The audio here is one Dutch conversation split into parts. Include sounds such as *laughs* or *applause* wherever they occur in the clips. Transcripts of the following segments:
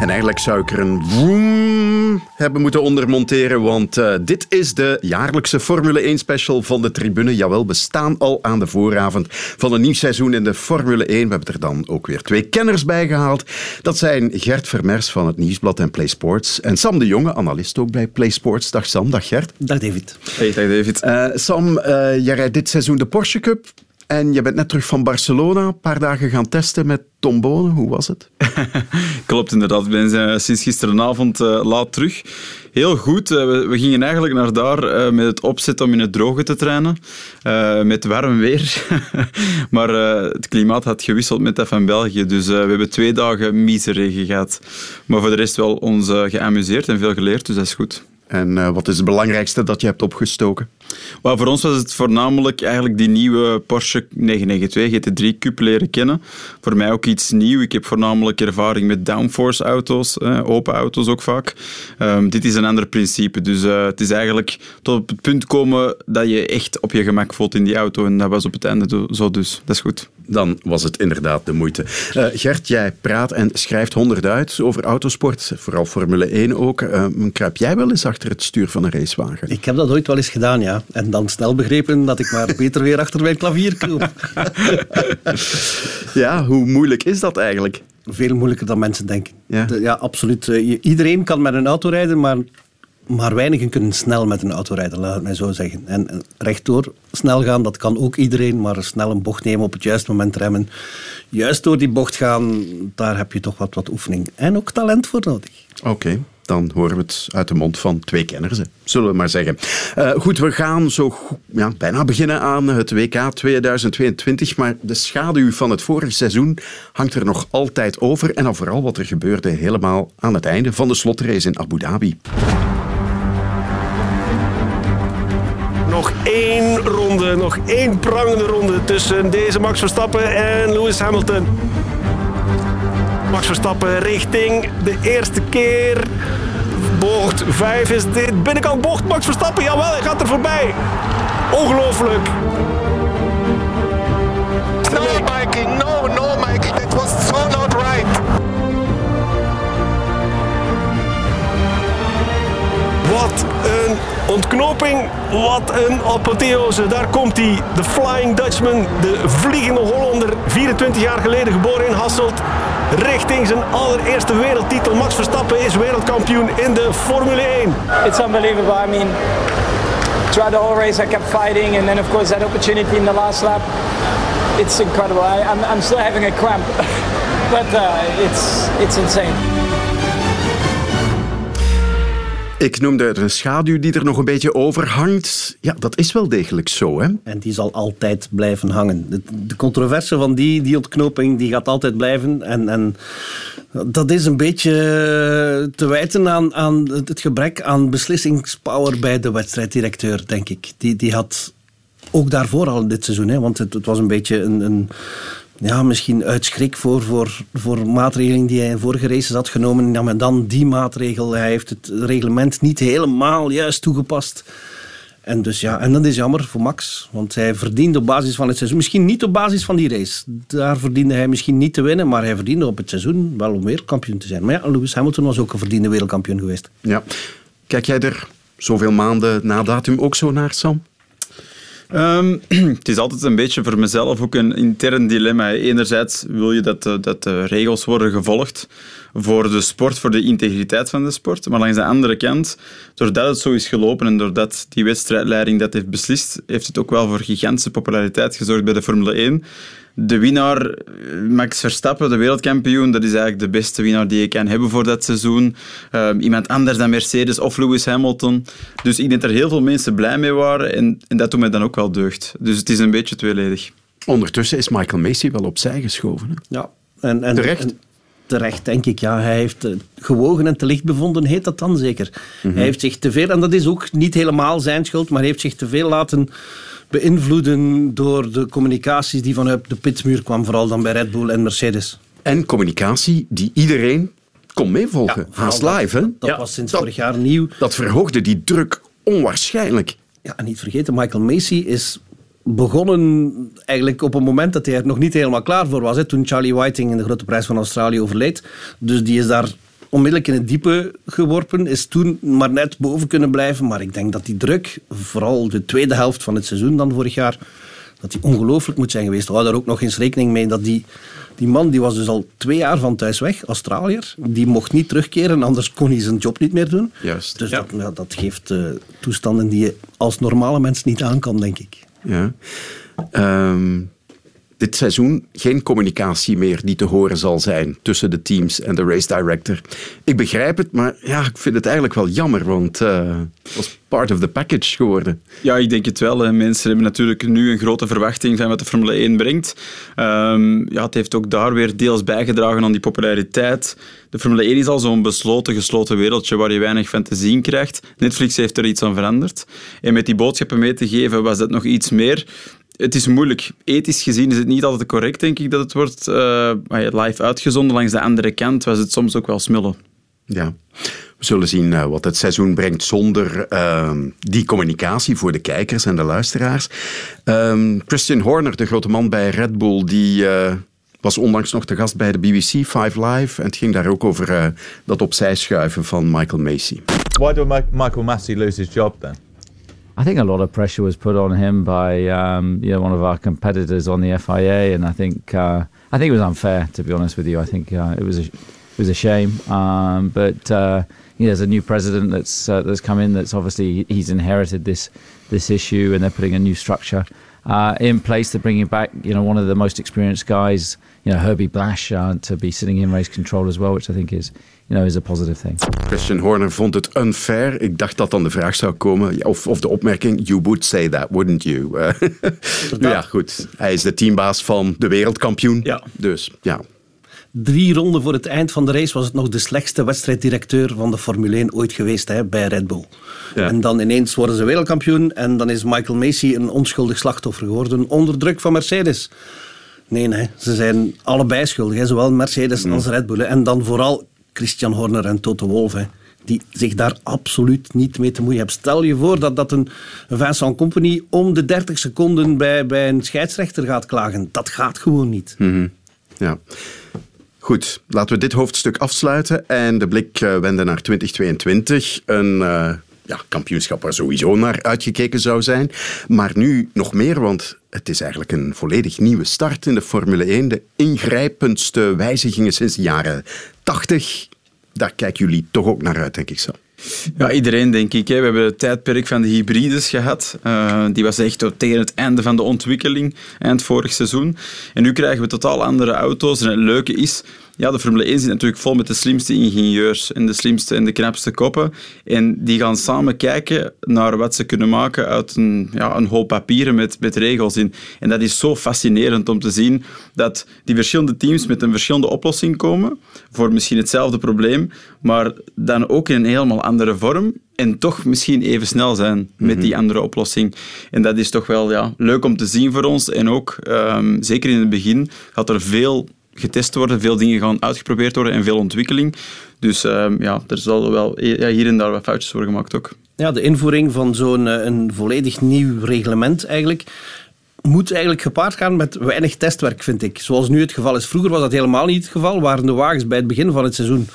En eigenlijk zou ik er een woem hebben moeten ondermonteren, want uh, dit is de jaarlijkse Formule 1 special van de tribune. Jawel, we staan al aan de vooravond van een nieuw seizoen in de Formule 1. We hebben er dan ook weer twee kenners bij gehaald. Dat zijn Gert Vermers van het Nieuwsblad en Play Sports en Sam de Jonge, analist ook bij Play Sports. Dag Sam, dag Gert. Dag David. Hey, dag David. Uh, Sam, uh, jij rijdt dit seizoen de Porsche Cup. En je bent net terug van Barcelona, een paar dagen gaan testen met Tom Bonen. Hoe was het? *laughs* Klopt inderdaad. Ik ben uh, sinds gisteravond uh, laat terug. Heel goed. We, we, gingen eigenlijk naar daar met het opzet om in het droge te trainen. met warm weer. *laughs* maar het klimaat had gewisseld met dat van België. Dus we hebben twee dagen miseregen gehad. Maar voor de rest wel ons geamuseerd en veel geleerd. Dus dat is goed. En wat is het belangrijkste dat je hebt opgestoken? Well, voor ons was het voornamelijk eigenlijk die nieuwe Porsche 992 GT3 Cup leren kennen. Voor mij ook iets nieuw. Ik heb voornamelijk ervaring met downforce auto's, eh, open auto's ook vaak. Um, dit is een ander principe. Dus uh, het is eigenlijk tot op het punt komen dat je echt op je gemak voelt in die auto. En dat was op het einde zo dus. Dat is goed. Dan was het inderdaad de moeite. Uh, Gert, jij praat en schrijft honderd uit over autosport, vooral Formule 1 ook. kruip jij wel eens achter het stuur van een racewagen? Ik heb dat ooit wel eens gedaan, ja. En dan snel begrepen dat ik maar beter weer achter mijn klavier kroop. *laughs* ja, hoe moeilijk is dat eigenlijk? Veel moeilijker dan mensen denken. Ja, de, ja absoluut. Eh, iedereen kan met een auto rijden, maar, maar weinigen kunnen snel met een auto rijden, laat het mij zo zeggen. En rechtdoor snel gaan, dat kan ook iedereen, maar snel een bocht nemen, op het juiste moment remmen. Juist door die bocht gaan, daar heb je toch wat, wat oefening. En ook talent voor nodig. Oké dan horen we het uit de mond van twee kenners, zullen we maar zeggen. Uh, goed, we gaan zo ja, bijna beginnen aan het WK 2022, maar de schaduw van het vorige seizoen hangt er nog altijd over en dan vooral wat er gebeurde helemaal aan het einde van de slotrace in Abu Dhabi. Nog één ronde, nog één prangende ronde tussen deze Max Verstappen en Lewis Hamilton. Max Verstappen richting de eerste keer. Bocht 5 is dit. Binnenkant bocht Max Verstappen. Jawel, hij gaat er voorbij. Ongelooflijk. Ontknoping, wat een apotheose. Daar komt hij, de Flying Dutchman, de vliegende Hollander, 24 jaar geleden geboren in Hasselt richting zijn allereerste wereldtitel. Max Verstappen is wereldkampioen in de Formule 1. It's unbelievable. I mean, throughout the whole race I kept fighting and then of course that opportunity in the last lap. It's incredible. I'm, I'm still having a cramp. *laughs* but uh, it's, it's insane. Ik noemde het een schaduw die er nog een beetje over hangt. Ja, dat is wel degelijk zo, hè? En die zal altijd blijven hangen. De, controverse van die, die ontknoping die gaat altijd blijven. En, en dat is een beetje te wijten aan, aan het gebrek aan beslissingspower bij de wedstrijddirecteur, denk ik. Die, die had ook daarvoor al dit seizoen, hè, want het, het was een beetje een, een ja, misschien uit schrik voor, voor, voor maatregelen die hij in vorige races had genomen. Ja, maar dan die maatregel. Hij heeft het reglement niet helemaal juist toegepast. En, dus ja, en dat is jammer voor Max, want hij verdiende op basis van het seizoen, misschien niet op basis van die race, daar verdiende hij misschien niet te winnen, maar hij verdiende op het seizoen wel om wereldkampioen te zijn. Maar ja, Lewis Hamilton was ook een verdiende wereldkampioen geweest. Ja. Kijk jij er zoveel maanden na datum ook zo naar, Sam? Um, *clears throat* het is altijd een beetje voor mezelf ook een intern dilemma. Enerzijds wil je dat, dat de regels worden gevolgd voor de sport, voor de integriteit van de sport. Maar langs de andere kant, doordat het zo is gelopen en doordat die wedstrijdleiding dat heeft beslist, heeft het ook wel voor gigantische populariteit gezorgd bij de Formule 1 de winnaar, Max Verstappen, de wereldkampioen, dat is eigenlijk de beste winnaar die je kan hebben voor dat seizoen. Um, iemand anders dan Mercedes of Lewis Hamilton. Dus ik denk dat er heel veel mensen blij mee waren en, en dat doet mij dan ook wel deugd. Dus het is een beetje tweeledig. Ondertussen is Michael Macy wel opzij geschoven. Hè? Ja. En, en, terecht? terecht, denk ik. Ja. Hij heeft eh, gewogen en te licht bevonden, heet dat dan zeker. Mhm. Hij heeft zich te veel, en dat is ook niet helemaal zijn schuld, maar hij heeft zich te veel laten beïnvloeden door de communicaties die vanuit de pitmuur kwam, vooral dan bij Red Bull en Mercedes. En communicatie die iedereen kon meevolgen. Ja, Haast live, hè? Dat, was sinds vorig jaar nieuw. Dat verhoogde die druk onwaarschijnlijk. Ja, en niet vergeten, Michael Macy is begonnen eigenlijk op een moment dat hij er nog niet helemaal klaar voor was. Hè, toen Charlie Whiting in de Grote Prijs van Australië overleed. Dus die is daar onmiddellijk in het diepe geworpen. Is toen maar net boven kunnen blijven. Maar ik denk dat die druk, vooral de tweede helft van het seizoen dan vorig jaar, dat die ongelooflijk moet zijn geweest. We houden daar ook nog eens rekening mee dat die, die man, die was dus al twee jaar van thuis weg, Australiër. Die mocht niet terugkeren, anders kon hij zijn job niet meer doen. Juist. Dus dat, ja, dat geeft eh, toestanden die je als normale mens niet aan kan, denk ik. Ja. Ehm, dit seizoen geen communicatie meer die te horen zal zijn tussen de teams en de race director. Ik begrijp het, maar ja, ik vind het eigenlijk wel jammer, want eh, het was part of the package geworden. Ja, ik denk het wel. Mensen hebben natuurlijk nu een grote verwachting van wat de Formule 1 brengt. Ehm, ja, het heeft ook daar weer deels bijgedragen aan die populariteit. De Formule 1 is al zo'n besloten, gesloten wereldje waar je weinig van te zien krijgt. Netflix heeft er iets aan veranderd. En met die boodschappen mee te geven was dat nog iets meer het is moeilijk. Ethisch gezien is het niet altijd correct, denk ik, dat het wordt uh, live uitgezonden. Langs de andere kant was het soms ook wel smullen. Ja. We zullen zien uh, wat het seizoen brengt zonder uh, die communicatie voor de kijkers en de luisteraars. Um, Christian Horner, de grote man bij Red Bull, die uh, was onlangs nog te gast bij de BBC Five Live. En het ging daar ook over dat opzij schuiven van Michael Macy. Why did Michael Massey lose his job then? I think a lot of pressure was put on him by um, you know one of our competitors on the FIA, and I think uh, I think it was unfair to be honest with you. I think uh, it was a, it was a shame, um, but uh, there's a new president that's uh, that's come in. That's obviously he's inherited this this issue, and they're putting a new structure uh, in place. They're bringing back you know one of the most experienced guys, you know Herbie Blash, uh, to be sitting in race control as well, which I think is you know, is a positive thing. Christian Horner vond het unfair. Ik dacht dat dan de vraag zou komen, of, of de opmerking, you would say that, wouldn't you? *laughs* Uh, ja, goed. Hij is de teambaas van de wereldkampioen. Ja. Dus, ja. Drie ronden voor het eind van de race was het nog de slechtste wedstrijddirecteur van de Formule 1 ooit geweest hè, bij Red Bull. Ja. En dan ineens worden ze wereldkampioen en dan is Michael Macy een onschuldig slachtoffer geworden onder druk van Mercedes. Nee, nee, ze zijn allebei schuldig, hè, zowel Mercedes als Red Bull. En dan vooral Christian Horner en Toto Wolff. die zich daar absoluut niet mee te moeien hebben. Stel je voor dat, dat een Vincent Company om de 30 seconden bij, bij een scheidsrechter gaat klagen. Dat gaat gewoon niet. Mm -hmm. Ja. Goed, laten we dit hoofdstuk afsluiten en de blik uh, wenden naar 2022. Een uh, ja, kampioenschap waar sowieso naar uitgekeken zou zijn. Maar nu nog meer, want het is eigenlijk een volledig nieuwe start in de Formule 1. De ingrijpendste wijzigingen sinds de jaren 80. Daar kijken jullie toch ook naar uit, denk ik zo. Ja, iedereen denk ik. Hè. We hebben het tijdperk van de hybrides gehad. Uh, die was echt tegen het einde van de ontwikkeling, eind vorig seizoen. En nu krijgen we totaal andere auto's. En het leuke is, ja, de Formule 1 zit natuurlijk vol met de slimste ingenieurs en de slimste en de knapste koppen. En die gaan samen kijken naar wat ze kunnen maken uit een, ja, een hoop papieren met, met regels in. En dat is zo fascinerend om te zien dat die verschillende teams met een verschillende oplossing komen voor misschien hetzelfde probleem, maar dan ook in een helemaal andere vorm en toch misschien even snel zijn met die andere oplossing. En dat is toch wel ja, leuk om te zien voor ons. En ook, um, zeker in het begin, gaat er veel getest worden, veel dingen gaan uitgeprobeerd worden en veel ontwikkeling. Dus um, ja, er zal wel ja, hier en daar wat foutjes worden gemaakt ook. Ja, de invoering van zo'n een volledig nieuw reglement eigenlijk moet eigenlijk gepaard gaan met weinig testwerk, vind ik. Zoals nu het geval is. Vroeger was dat helemaal niet het geval. Waren de wagens bij het begin van het seizoen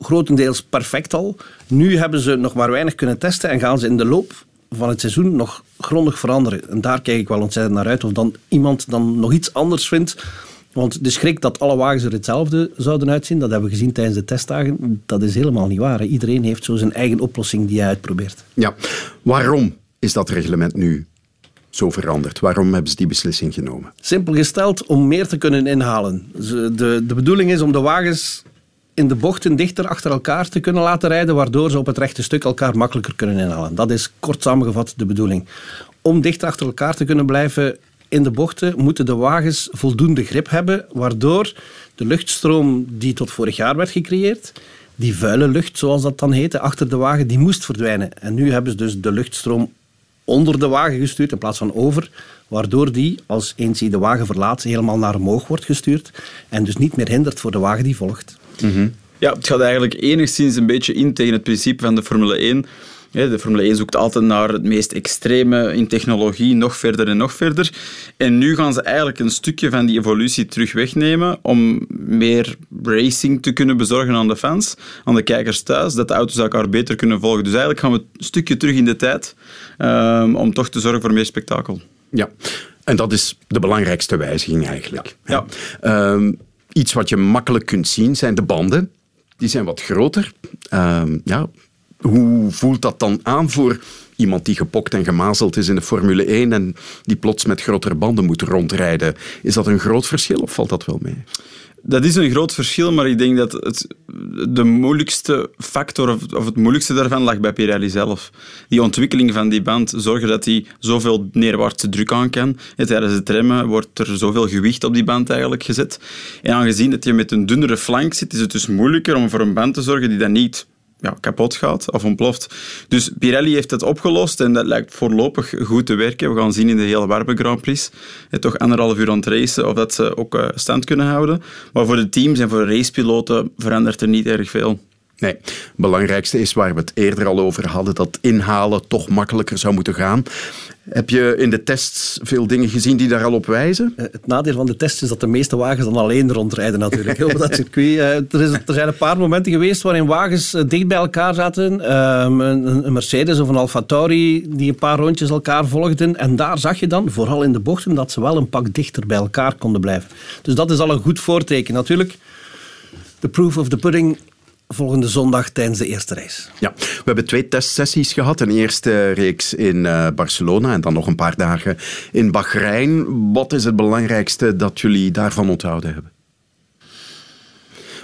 grotendeels perfect al. Nu hebben ze nog maar weinig kunnen testen en gaan ze in de loop van het seizoen nog grondig veranderen. En daar kijk ik wel ontzettend naar uit. Of dan iemand dan nog iets anders vindt. Want de schrik dat alle wagens er hetzelfde zouden uitzien, dat hebben we gezien tijdens de testdagen, dat is helemaal niet waar. Iedereen heeft zo zijn eigen oplossing die hij uitprobeert. Ja, waarom is dat reglement nu zo veranderd? Waarom hebben ze die beslissing genomen? Simpel gesteld, om meer te kunnen inhalen. De, de bedoeling is om de wagens in de bochten dichter achter elkaar te kunnen laten rijden, waardoor ze op het rechte stuk elkaar makkelijker kunnen inhalen. Dat is kort samengevat de bedoeling. Om dichter achter elkaar te kunnen blijven in de bochten, moeten de wagens voldoende grip hebben, waardoor de luchtstroom die tot vorig jaar werd gecreëerd, die vuile lucht, zoals dat dan heette, achter de wagen, die moest verdwijnen. En nu hebben ze dus de luchtstroom onder de wagen gestuurd in plaats van over, waardoor die, als eens hij de wagen verlaat, helemaal naar omhoog wordt gestuurd en dus niet meer hindert voor de wagen die volgt. Ja, het gaat eigenlijk enigszins een beetje in tegen het principe van de Formule 1 Ja, de Formule 1 zoekt altijd naar het meest extreme in technologie, nog verder en nog verder. En nu gaan ze eigenlijk een stukje van die evolutie terug wegnemen om meer racing te kunnen bezorgen aan de fans, aan de kijkers thuis, dat de auto's elkaar beter kunnen volgen. Dus eigenlijk gaan we een stukje terug in de tijd um, om toch te zorgen voor meer spektakel. Ja, en dat is de belangrijkste wijziging eigenlijk. Ja. Um, iets wat je makkelijk kunt zien zijn de banden. Die zijn wat groter. Um, ja, hoe voelt dat dan aan voor iemand die gepokt en gemazeld is in de Formule 1 en die plots met grotere banden moet rondrijden? Is dat een groot verschil of valt dat wel mee? Dat is een groot verschil, maar ik denk dat het, de moeilijkste factor, of, het moeilijkste daarvan, lag bij Pirelli zelf. Die ontwikkeling van die band, zorgen dat hij zoveel neerwaartse druk aan kan. En tijdens het remmen wordt er zoveel gewicht op die band eigenlijk gezet. En aangezien dat je met een dunnere flank zit, is het dus moeilijker om voor een band te zorgen die dat niet ja, kapot gaat of ontploft. Dus Pirelli heeft het opgelost en dat lijkt voorlopig goed te werken. We gaan zien in de hele Warbe Grand Prix. Het toch anderhalf uur aan het racen of dat ze ook eh, stand kunnen houden. Maar voor de teams en voor de racepiloten verandert er niet erg veel. Nee, het belangrijkste is waar we het eerder al over hadden, dat inhalen toch makkelijker zou moeten gaan. Heb je in de tests veel dingen gezien die daar al op wijzen? Eh, het nadeel van de tests is dat de meeste wagens dan alleen rondrijden natuurlijk op dat circuit. Eh, er, er, zijn een paar momenten geweest waarin wagens eh, dicht bij elkaar zaten. Ehm, een, Mercedes of een Alfa Tauri die een paar rondjes elkaar volgden. En daar zag je dan, vooral in de bochten, dat ze wel een pak dichter bij elkaar konden blijven. Dus dat is al een goed voorteken. Natuurlijk, de proof of the pudding volgende zondag tijdens de eerste race. Ja, we hebben twee testsessies gehad. Een eerste reeks in uh, Barcelona en dan nog een paar dagen in Bahrein. Wat is het belangrijkste dat jullie daarvan onthouden hebben?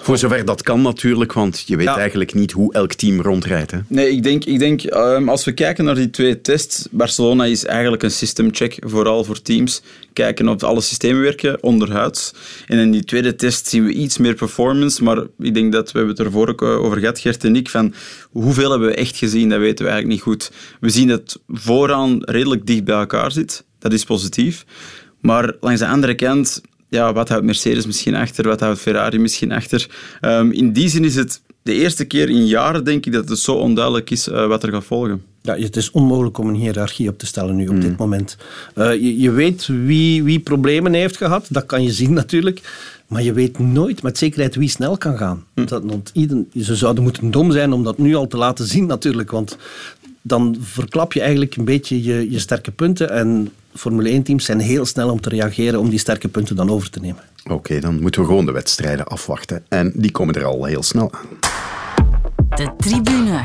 Voor zover dat kan natuurlijk, want je weet eigenlijk niet hoe elk team rondrijdt. Hè? Nee, ik denk, ik denk um, als we kijken naar die twee tests, Barcelona is eigenlijk een systemcheck, vooral voor teams. Kijken of alle systemen werken onderhuids. En in die tweede test zien we iets meer performance, maar ik denk dat we het ervoor ook eh, over gehad, Gert en ik, van hoeveel hebben we echt gezien, dat weten we eigenlijk niet goed. We zien dat vooraan redelijk dicht bij elkaar zit, dat is positief. Maar langs de andere kant ja, wat houdt Mercedes misschien achter, wat houdt Ferrari misschien achter. Um, in die zin is het de eerste keer in jaren, denk ik, dat het zo onduidelijk is uh, wat er gaat volgen. Ja, het is onmogelijk om een hiërarchie op te stellen nu op dit moment. Uh, je, je, weet wie, wie problemen heeft gehad, dat kan je zien *laughs* natuurlijk. Maar je weet nooit met zekerheid wie snel kan gaan. Mm. Dat, want ze zouden moeten dom zijn om dat nu al te laten zien natuurlijk. Want dan verklap je eigenlijk een beetje je, je sterke punten. En Formule 1-teams zijn heel snel om te reageren om die sterke punten dan over te nemen. Oké, dan moeten we gewoon de wedstrijden afwachten. En die komen er al heel snel aan. De tribune.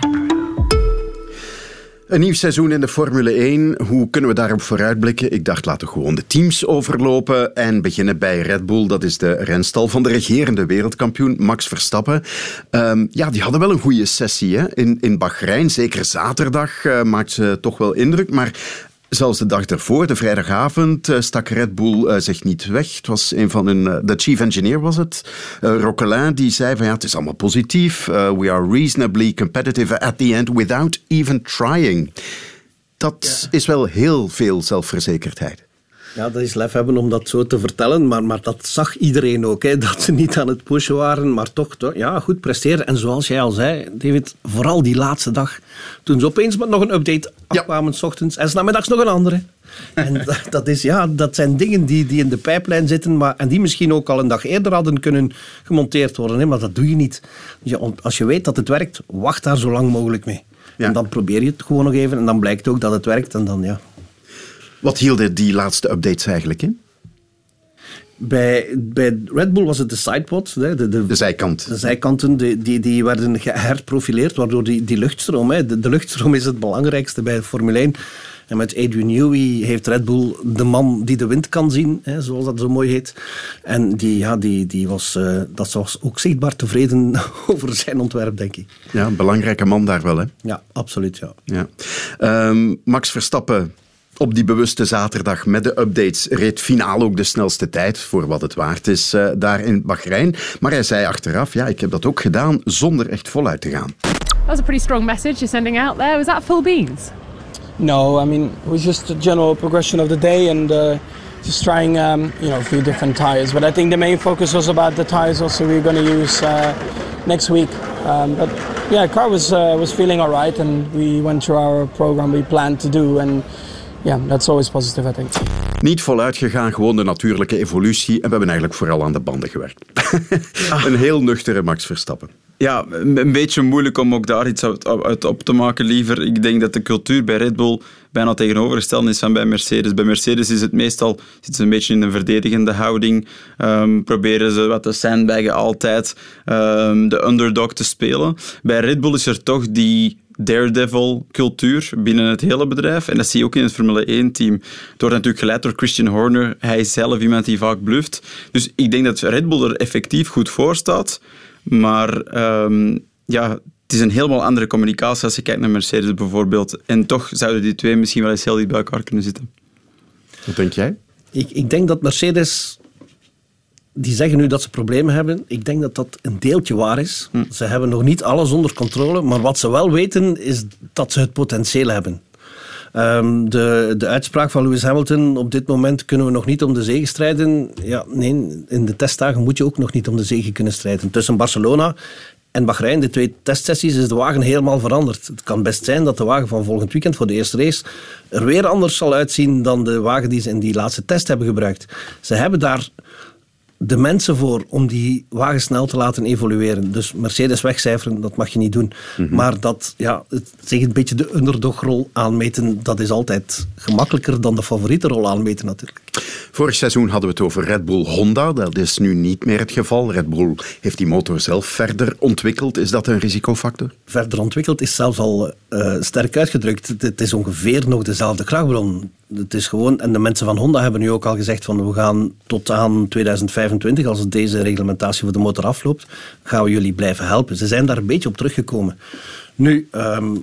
Een nieuw seizoen in de Formule 1. Hoe kunnen we daarop vooruitblikken? Ik dacht, laten we gewoon de teams overlopen en beginnen bij Red Bull. Dat is de renstal van de regerende wereldkampioen Max Verstappen. Um, ja, die hadden wel een goede sessie hè? In, in Bahrein. Zeker zaterdag uh, maakt ze toch wel indruk. Maar Zelfs de dag ervoor, de vrijdagavond, uh, stak Red Bull uh, zich niet weg. Het was een van hun, uh, de chief engineer was het, Roquelin, die zei van ja, het is allemaal positief. we are reasonably competitive at the end without even trying. Dat ja. is wel heel veel zelfverzekerdheid. Ja, dat is lef hebben om dat zo te vertellen, maar, maar dat zag iedereen ook. Hè, dat ze niet aan het pushen waren, maar toch, toch ja, goed presteren. En zoals jij al zei, David, vooral die laatste dag, toen ze opeens met nog een update afkwamen, ja. s ochtends en s'namiddags nog een andere. En *laughs* dat, dat, is, ja, dat zijn dingen die, die in de pijplijn zitten, maar, en die misschien ook al een dag eerder hadden kunnen gemonteerd worden. Hè, maar dat doe je niet. Je, als je weet dat het werkt, wacht daar zo lang mogelijk mee. Ja. En dan probeer je het gewoon nog even en dan blijkt ook dat het werkt en dan ja, wat hielden die laatste updates eigenlijk in? Bij, bij Red Bull was het de sidepods. De, de, de, zijkant. De zijkanten die, die, die werden geherprofileerd, waardoor die, die luchtstroom... Hè, de, de luchtstroom is het belangrijkste bij Formule 1. En met Adrian Newey heeft Red Bull de man die de wind kan zien, hè, zoals dat zo mooi heet. En die, ja, die, die was, uh, dat was ook zichtbaar tevreden *laughs* over zijn ontwerp, denk ik. Ja, een belangrijke man daar wel, hè? Ja, absoluut, ja. ja. Um, Max Verstappen op die bewuste zaterdag met de updates reed finaal ook de snelste tijd, voor wat het waard is, uh, daar in Bahrein. Maar hij zei achteraf, ja, ik heb dat ook gedaan zonder echt voluit te gaan. That was a pretty strong message you're sending out there. Was that full beans? No, I mean, it was just a general progression of the day and uh, just trying, um, you know, a few different tires. But I think the main focus was about the tires also we're going to use uh, next week. Um, but yeah, car was uh, was feeling all right, and we went through our program we planned to do, and yeah, that's always positive, I think. Niet voluit gegaan, gewoon de natuurlijke evolutie. En we hebben eigenlijk vooral aan de banden gewerkt. *laughs* een heel nuchtere Max Verstappen. Ja, een beetje moeilijk om ook daar iets uit, uit op te maken, liever. Ik denk dat de cultuur bij Red Bull bijna tegenovergesteld is van bij Mercedes. Bij Mercedes is het meestal zitten ze een beetje in een verdedigende houding. Ehm, proberen ze wat te sandbaggen altijd, ehm, de underdog te spelen. Bij Red Bull is er toch die daredevil-cultuur binnen het hele bedrijf. En dat zie je ook in het Formule 1-team. Het wordt natuurlijk geleid door Christian Horner. Hij is zelf iemand die vaak bluft. Dus ik denk dat Red Bull er effectief goed voor staat. Maar ehm, ja, het is een helemaal andere communicatie als je kijkt naar Mercedes bijvoorbeeld. En toch zouden die twee misschien wel eens heel dicht bij elkaar kunnen zitten. Wat denk jij? Ik, ik denk dat Mercedes. Die zeggen nu dat ze problemen hebben. Ik denk dat dat een deeltje waar is. Ze hebben nog niet alles onder controle. Maar wat ze wel weten, is dat ze het potentieel hebben. Ehm, de, de uitspraak van Lewis Hamilton, op dit moment kunnen we nog niet om de zege strijden. Ja, nee, in de testdagen moet je ook nog niet om de zege kunnen strijden. Tussen Barcelona en Bahrein, de twee testsessies, is de wagen helemaal veranderd. Het kan best zijn dat de wagen van volgend weekend voor de eerste race er weer anders zal uitzien dan de wagen die ze in die laatste test hebben gebruikt. Ze hebben daar de mensen voor om die wagen snel te laten evolueren. Dus Mercedes wegcijferen, dat mag je niet doen. Maar dat, ja, het, zich een beetje de underdogrol aanmeten, dat is altijd gemakkelijker dan de favoriete rol aanmeten natuurlijk. Vorig seizoen hadden we het over Red Bull Honda. Dat is nu niet meer het geval. Red Bull heeft die motor zelf verder ontwikkeld. Is dat een risicofactor? Verder ontwikkeld is zelfs al eh, sterk uitgedrukt. Het, het is ongeveer nog dezelfde krachtbron. Het is gewoon, en de mensen van Honda hebben nu ook al gezegd van we gaan tot aan 2025, als deze reglementatie voor de motor afloopt, gaan we jullie blijven helpen. Ze zijn daar een beetje op teruggekomen. Nu, ehm,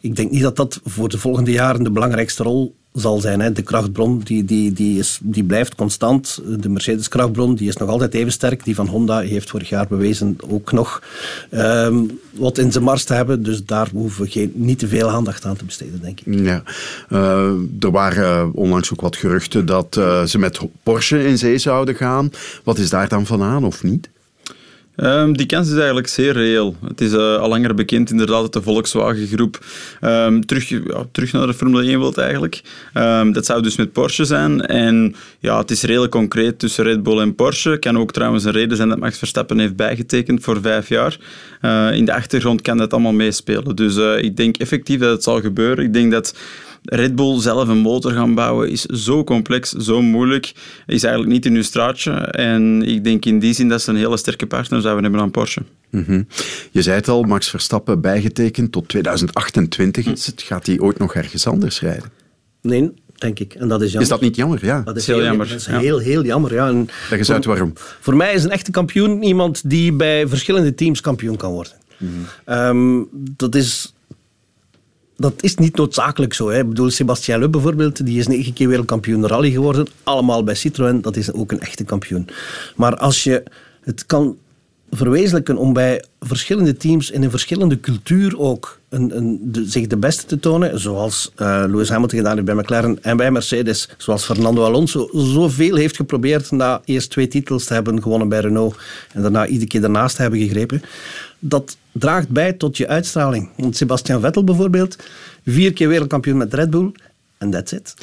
ik denk niet dat dat voor de volgende jaren de belangrijkste rol zal zijn. Hè. De krachtbron die, die, die, is, die blijft constant. De Mercedes krachtbron die is nog altijd even sterk. Die van Honda heeft vorig jaar bewezen ook nog ehm, wat in zijn mars te hebben. Dus daar hoeven we geen, niet te veel aandacht aan te besteden, denk ik. Ja. Eh, er waren onlangs ook wat geruchten dat eh, ze met Porsche in zee zouden gaan. Wat is daar dan van aan of niet? Ehm, die kans is eigenlijk zeer reëel. Het is eh, al langer bekend inderdaad dat de Volkswagen-groep ehm, terug, ja, terug naar de Formule 1 wil eigenlijk. Ehm, dat zou dus met Porsche zijn. En ja, het is redelijk concreet tussen Red Bull en Porsche. Kan ook trouwens een reden zijn dat Max Verstappen heeft bijgetekend voor vijf jaar. Eh, in de achtergrond kan dat allemaal meespelen. Dus eh, ik denk effectief dat het zal gebeuren. Ik denk dat Red Bull zelf een motor gaan bouwen is zo complex, zo moeilijk. Is eigenlijk niet in hun straatje. En ik denk in die zin dat ze een hele sterke partner zouden hebben aan Porsche. Mhm. Je zei het al, Max Verstappen bijgetekend tot 2028 is het. Gaat hij ooit nog ergens anders rijden? Nee, denk ik. En dat is jammer. Is dat niet jammer? Ja. Dat is heel heel jammer, Dat is ja. heel, heel jammer. Ja. En Leg eens uit waarom. Voor mij is een echte kampioen iemand die bij verschillende teams kampioen kan worden. Ehm, dat is... Dat is niet noodzakelijk zo. Hè. Ik bedoel, Sébastien Loeb bijvoorbeeld, die is negen keer wereldkampioen rally geworden. Allemaal bij Citroën, dat is ook een echte kampioen. Maar als je het kan verwezenlijken om bij verschillende teams in een verschillende cultuur ook een, een, de, zich de beste te tonen, zoals eh, Lewis Hamilton gedaan heeft bij McLaren en bij Mercedes, zoals Fernando Alonso zoveel heeft geprobeerd na eerst twee titels te hebben gewonnen bij Renault en daarna iedere keer daarnaast te hebben gegrepen. Dat draagt bij tot je uitstraling. Want Sebastian Vettel bijvoorbeeld, vier keer wereldkampioen met Red Bull en that's it.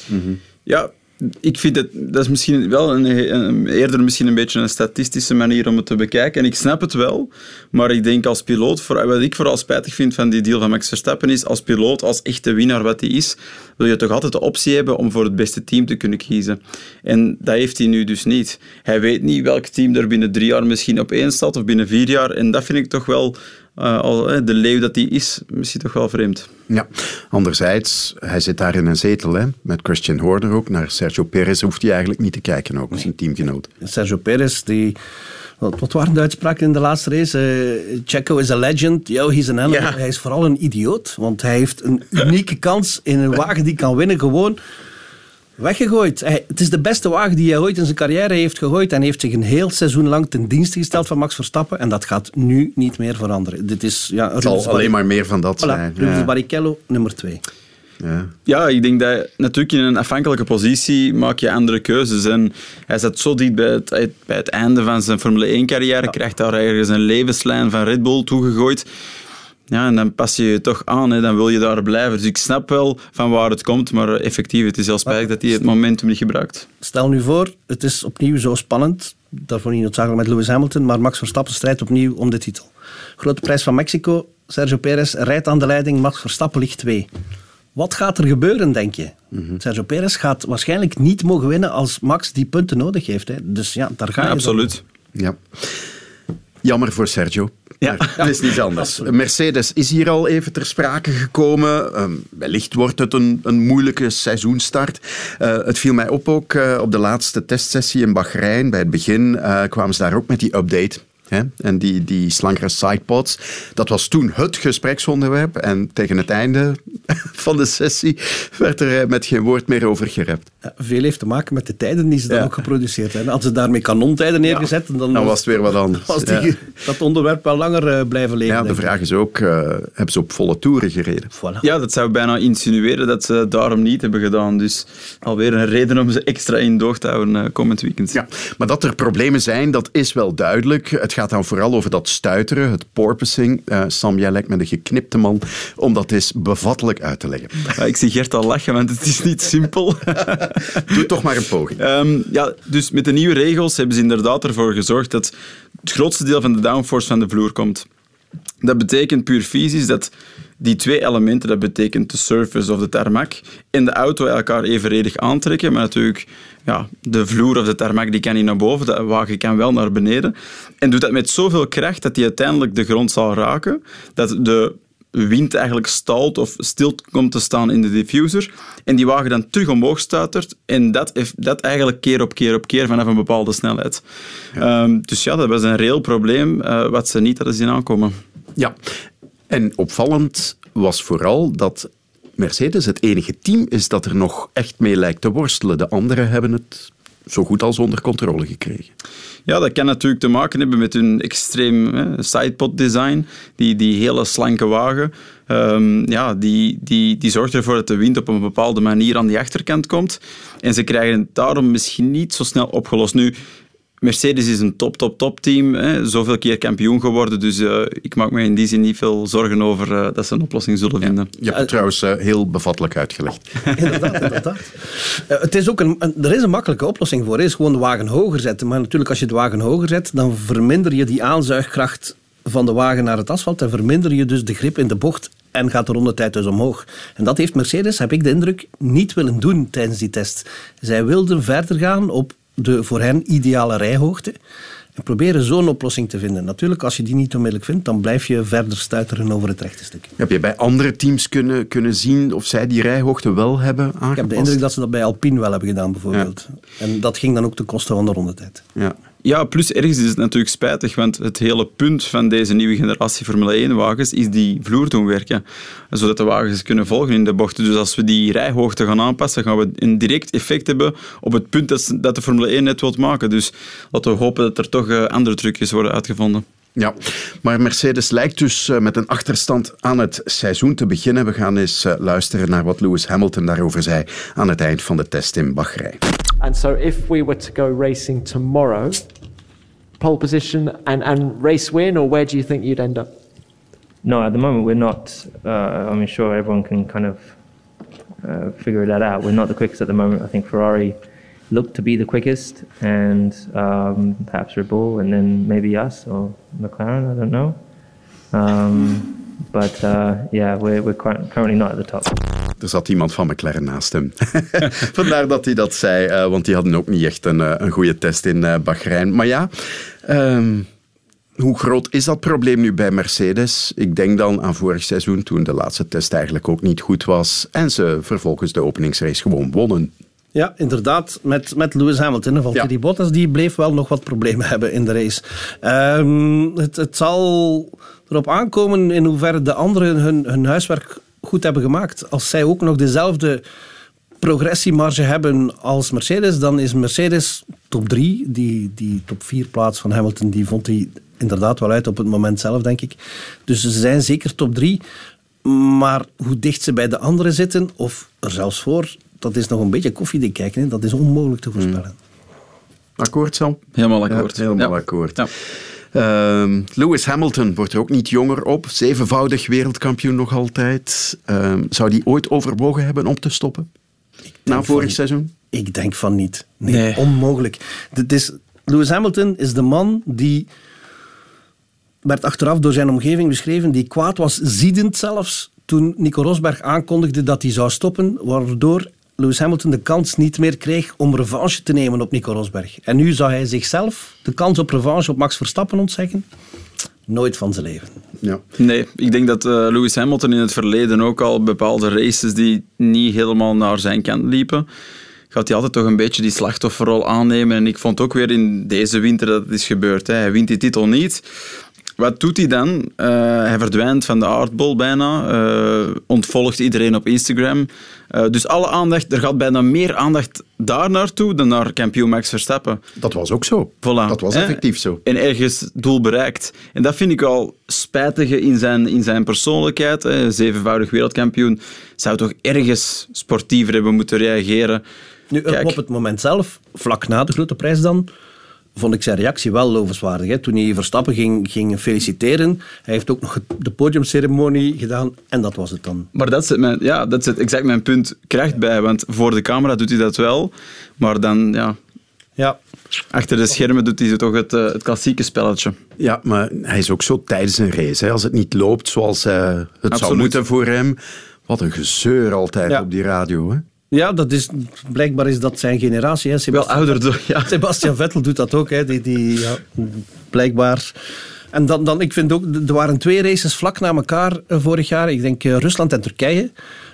Ja, ik vind het, dat is misschien wel een, een- eerder misschien een beetje een statistische manier om het te bekijken. En ik snap het wel, maar ik denk als piloot, voor, wat ik vooral spijtig vind van die deal van Max Verstappen is, als piloot, als echte winnaar wat hij is, wil je toch altijd de optie hebben om voor het beste team te kunnen kiezen. En dat heeft hij nu dus niet. Hij weet niet welk team er binnen drie jaar misschien op één staat of binnen vier jaar. En dat vind ik toch wel, eh, al, de leeuw dat hij is, misschien toch wel vreemd. Ja, anderzijds, hij zit daar in een zetel, hè, met Christian Horner ook. Naar Sergio Perez hoeft hij eigenlijk niet te kijken, ook zijn teamgenoot. Sergio Perez, die... Wat, wat waren de uitspraken in de laatste race? Eh, Checo is a legend. Yo, he's an animal. Ja. Hij is vooral een idioot, want hij heeft een unieke kans in een wagen die kan winnen gewoon weggegooid. Hij, het is de beste wagen die hij ooit in zijn carrière heeft gegooid en heeft zich een heel seizoen lang ten dienste gesteld van Max Verstappen en dat gaat nu niet meer veranderen. Dit is ja, Het zal alleen maar meer van dat Voilà, zijn. Rubens Ja. Barrichello, nummer twee. Ja. Ja, ik denk dat natuurlijk in een afhankelijke positie maak je andere keuzes. En hij zat zo dicht bij het, bij het einde van zijn Formule 1-carrière, krijgt daar ergens een levenslijn van Red Bull toegegooid. Ja, en dan pas je je toch aan, hè, dan wil je daar blijven. Dus ik snap wel van waar het komt, maar effectief, het is heel spijtig dat hij het momentum niet gebruikt. Stel nu voor, het is opnieuw zo spannend. Daarvoor niet noodzakelijk met Lewis Hamilton, maar Max Verstappen strijdt opnieuw om de titel. Grote prijs van Mexico. Sergio Perez rijdt aan de leiding, Max Verstappen ligt twee. Wat gaat er gebeuren, denk je? Sergio Perez gaat waarschijnlijk niet mogen winnen als Max die punten nodig heeft. Hè. Dus ja, daar ga je. Ja, dan. absoluut. Ja. Jammer voor Sergio. Ja. Het is niet anders. Mercedes is hier al even ter sprake gekomen. Ehm, wellicht wordt het een, een moeilijke seizoenstart. Eh, het viel mij op ook eh, op de laatste testsessie in Bahrein. Bij het begin eh, kwamen ze daar ook met die update. Hè? En die, die slankere sidepods. Dat was toen het gespreksonderwerp. En tegen het einde *laughs* van de sessie werd er eh, met geen woord meer over gerept. Ja, veel heeft te maken met de tijden die ze dan Ja. ook geproduceerd hebben. Als ze daarmee kanontijden neergezet, dan, Dan was het weer wat anders. was die, Ja. dat onderwerp wel langer eh, blijven leven. Ja, de vraag is ook, eh, hebben ze op volle toeren gereden? Voilà. Ja, dat zou bijna insinueren dat ze daarom niet hebben gedaan. Dus alweer een reden om ze extra in doog te houden eh, komend weekend. Ja, maar dat er problemen zijn, dat is wel duidelijk. Het gaat dan vooral over dat stuiteren, het porpoising. Eh, Sam, jij lijkt me de geknipte man om dat eens bevattelijk uit te leggen. *laughs* Ja, ik zie Gert al lachen, want het is niet simpel. *laughs* Doe toch maar een poging. Ehm, ja, dus met de nieuwe regels hebben ze inderdaad ervoor gezorgd dat het grootste deel van de downforce van de vloer komt. Dat betekent puur fysisch dat die twee elementen, dat betekent de surface of de tarmac, en de auto elkaar evenredig aantrekken. Maar natuurlijk, ja, de vloer of de tarmac die kan niet naar boven, de wagen kan wel naar beneden. En doet dat met zoveel kracht dat die uiteindelijk de grond zal raken, dat de wind eigenlijk stalt of stil komt te staan in de diffuser en die wagen dan terug omhoog stuitert en dat, dat eigenlijk keer op keer op keer vanaf een bepaalde snelheid. Ehm, dus ja, dat was een reëel probleem eh, wat ze niet hadden zien aankomen. Ja, en opvallend was vooral dat Mercedes het enige team is dat er nog echt mee lijkt te worstelen. De anderen hebben het zo goed als onder controle gekregen. Ja, dat kan natuurlijk te maken hebben met hun extreem sidepod design. Die, die hele slanke wagen. Ehm, ja, die, die, die zorgt ervoor dat de wind op een bepaalde manier aan die achterkant komt. En ze krijgen het daarom misschien niet zo snel opgelost. Nu, Mercedes is een top, top, top team. Hè. Zoveel keer kampioen geworden. Dus eh, ik maak me in die zin niet veel zorgen over eh, dat ze een oplossing zullen vinden. Je hebt het trouwens eh, heel bevattelijk uitgelegd. *laughs* Inderdaad, inderdaad. Eh, het is ook een, een- er is een makkelijke oplossing voor. Het is gewoon de wagen hoger zetten. Maar natuurlijk, als je de wagen hoger zet, dan verminder je die aanzuigkracht van de wagen naar het asfalt en verminder je dus de grip in de bocht en gaat de rondetijd dus omhoog. En dat heeft Mercedes, heb ik de indruk, niet willen doen tijdens die test. Zij wilden verder gaan op de voor hen ideale rijhoogte en proberen zo'n oplossing te vinden. Natuurlijk, als je die niet onmiddellijk vindt, dan blijf je verder stuiteren over het rechte stuk. Heb je bij andere teams kunnen, kunnen zien of zij die rijhoogte wel hebben aangepast? Ik heb de indruk dat ze dat bij Alpine wel hebben gedaan, bijvoorbeeld. En dat ging dan ook ten koste van de rondetijd. Ja. Ja, plus ergens is het natuurlijk spijtig, want het hele punt van deze nieuwe generatie Formule 1-wagens is die vloer doen werken, zodat de wagens kunnen volgen in de bochten. Dus als we die rijhoogte gaan aanpassen, gaan we een direct effect hebben op het punt dat, de Formule 1 net wilt maken. Dus laten we hopen dat er toch eh, andere trucjes worden uitgevonden. Ja, maar Mercedes lijkt dus eh, met een achterstand aan het seizoen te beginnen. We gaan eens eh, luisteren naar wat Lewis Hamilton daarover zei aan het eind van de test in Bahrein. And so, if we were to go racing tomorrow, pole position and, and race win, or where do you think you'd end up? No, at the moment we're not. Uh, I mean, sure, everyone can kind of uh, figure that out. We're not the quickest at the moment. I think Ferrari looked to be the quickest, and um, perhaps Red Bull, and then maybe us or McLaren. I don't know. Um, but uh, yeah, we're, we're cur- currently not at the top. Er zat iemand van McLaren naast hem. *laughs* Vandaar dat hij dat zei, eh, want die hadden ook niet echt een, eh, een goede test in eh, Bahrein. Maar ja, ehm, hoe groot is dat probleem nu bij Mercedes? Ik denk dan aan vorig seizoen, toen de laatste test eigenlijk ook niet goed was. En ze vervolgens de openingsrace gewoon wonnen. Ja, inderdaad. Met, met Lewis Hamilton. Valtteri Bottas die bleef wel nog wat problemen *laughs* hebben in de race. Ehm, het, het zal erop aankomen in hoeverre de anderen hun, hun huiswerk goed hebben gemaakt. Als zij ook nog dezelfde progressiemarge hebben als Mercedes, dan is Mercedes top 3. Die, die top 4 plaats van Hamilton, die vond hij inderdaad wel uit op het moment zelf, denk ik. Dus ze zijn zeker top 3. Maar hoe dicht ze bij de anderen zitten, of er zelfs voor, dat is nog een beetje koffiedik kijken. Hè? Dat is onmogelijk te voorspellen. Akkoord, Sam? Helemaal akkoord. Ja, helemaal Ja. akkoord. Ja. Ehm, Lewis Hamilton wordt er ook niet jonger op. Zevenvoudig wereldkampioen nog altijd. Ehm, zou die ooit overwogen hebben om te stoppen? Na vorig van- seizoen? Ik denk van niet. Nee, Nee. onmogelijk. Dit is, Lewis Hamilton is de man die werd achteraf door zijn omgeving beschreven, die kwaad was, ziedend zelfs, toen Nico Rosberg aankondigde dat hij zou stoppen, waardoor Lewis Hamilton de kans niet meer kreeg om revanche te nemen op Nico Rosberg. En nu zou hij zichzelf de kans op revanche op Max Verstappen ontzeggen. Nooit van zijn leven. Ja. Nee, ik denk dat eh, Lewis Hamilton in het verleden ook al bepaalde races die niet helemaal naar zijn kant liepen, gaat hij altijd toch een beetje die slachtofferrol aannemen. En ik vond ook weer in deze winter dat het is gebeurd. Hè. Hij wint die titel niet. Wat doet hij dan? Eh, hij verdwijnt van de aardbol bijna, eh, ontvolgt iedereen op Instagram. Eh, dus alle aandacht, er gaat bijna meer aandacht daar naartoe dan naar kampioen Max Verstappen. Dat was ook zo. Voilà. Dat was effectief zo. En ergens doel bereikt. En dat vind ik al spijtige in zijn, in zijn persoonlijkheid. Hè. Zevenvoudig wereldkampioen zou toch ergens sportiever hebben moeten reageren. Nu, Kijk. op het moment zelf, vlak na de grote prijs dan, vond ik zijn reactie wel lovenswaardig. Hè? Toen hij Verstappen ging, ging feliciteren, hij heeft ook nog de podiumceremonie gedaan en dat was het dan. Maar dat zit, mijn, ja, dat zit exact mijn punt kracht bij. Want voor de camera doet hij dat wel. Maar dan, ja, Ja, achter de schermen doet hij toch het, eh, het klassieke spelletje. Ja, maar hij is ook zo tijdens een race. Hè. Als het niet loopt zoals eh, het zou moeten voor hem. Wat een gezeur altijd Ja. op die radio. Hè. Ja dat is, blijkbaar is dat zijn generatie. Hè? Wel ouder, ja. Sebastian Vettel doet dat ook, hè? Die, die, ja, blijkbaar. En dan, dan, ik vind ook, er waren twee races vlak na elkaar eh, vorig jaar. Ik denk eh, Rusland en Turkije.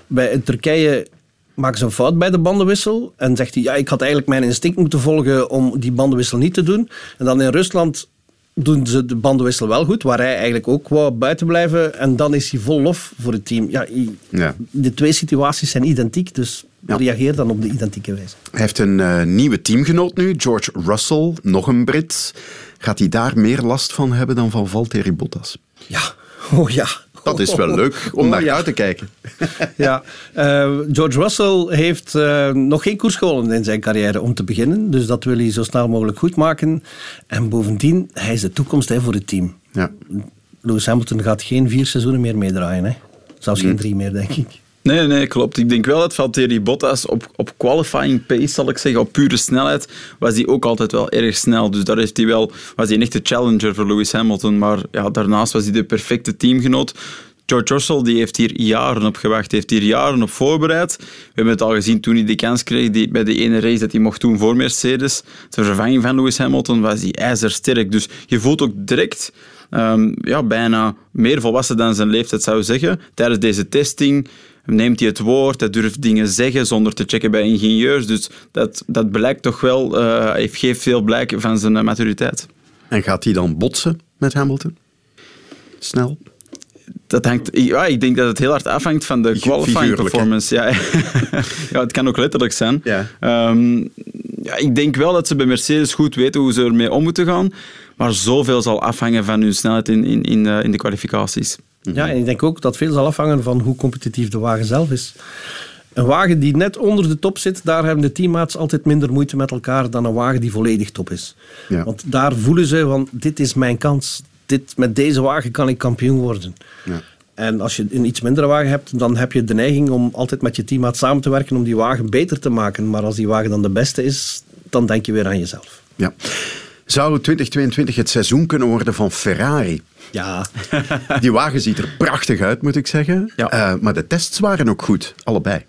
Bij in Turkije maken ze een fout bij de bandenwissel. En zegt hij, ja, ik had eigenlijk mijn instinct moeten volgen om die bandenwissel niet te doen. En dan in Rusland doen ze de bandenwissel wel goed, waar hij eigenlijk ook wou buiten blijven. En dan is hij vol lof voor het team. Ja. de twee situaties zijn identiek, dus Ja. reageer dan op de identieke wijze. Hij heeft een eh, nieuwe teamgenoot nu, George Russell, nog een Brit. Gaat hij daar meer last van hebben dan van Valtteri Bottas? Ja, oh ja. Dat is wel leuk om Oh, naar ja. uit te kijken. *laughs* Ja, eh, George Russell heeft eh, nog geen koers gewonnen in zijn carrière om te beginnen. Dus dat wil hij zo snel mogelijk goed maken. En bovendien, hij is de toekomst hè, voor het team. Ja. Lewis Hamilton gaat geen vier seizoenen meer meedraaien. Hè. Zelfs geen drie meer, denk ik. Nee, nee, klopt. Ik denk wel dat Valtteri Bottas op, op qualifying pace, zal ik zeggen, op pure snelheid, was hij ook altijd wel erg snel. Dus daar heeft hij wel, was hij een echte challenger voor Lewis Hamilton. Maar ja, daarnaast was hij de perfecte teamgenoot. George Russell die heeft hier jaren op gewacht, heeft hier jaren op voorbereid. We hebben het al gezien toen hij de kans kreeg die, bij de ene race dat hij mocht doen voor Mercedes. Ter vervanging van Lewis Hamilton was hij ijzersterk. Dus je voelt ook direct ehm, ja, bijna meer volwassen dan zijn leeftijd zou zeggen. Tijdens deze testing neemt hij het woord, hij durft dingen zeggen zonder te checken bij ingenieurs. Dus dat, dat blijkt toch wel, hij geeft veel blijk van zijn eh, maturiteit. En gaat hij dan botsen met Hamilton? Snel? Dat hangt, ja, ik denk dat het heel hard afhangt van de qualifying hè? performance. Ja. *laughs* ja, het kan ook letterlijk zijn. Ja. Ehm, ja, ik denk wel dat ze bij Mercedes goed weten hoe ze ermee om moeten gaan. Maar zoveel zal afhangen van hun snelheid in, in, in, eh, in de kwalificaties. Ja, en ik denk ook dat veel zal afhangen van hoe competitief de wagen zelf is. Een wagen die net onder de top zit, daar hebben de teammaats altijd minder moeite met elkaar dan een wagen die volledig top is. Ja. Want daar voelen ze van, dit is mijn kans. Dit, met deze wagen kan ik kampioen worden. Ja. En als je een iets mindere wagen hebt, dan heb je de neiging om altijd met je teammaat samen te werken om die wagen beter te maken. Maar als die wagen dan de beste is, dan denk je weer aan jezelf. Ja. Zou 2022 het seizoen kunnen worden van Ferrari? Ja, *laughs* Die wagen ziet er prachtig uit, moet ik zeggen. Ja. Eh, maar de tests waren ook goed, allebei.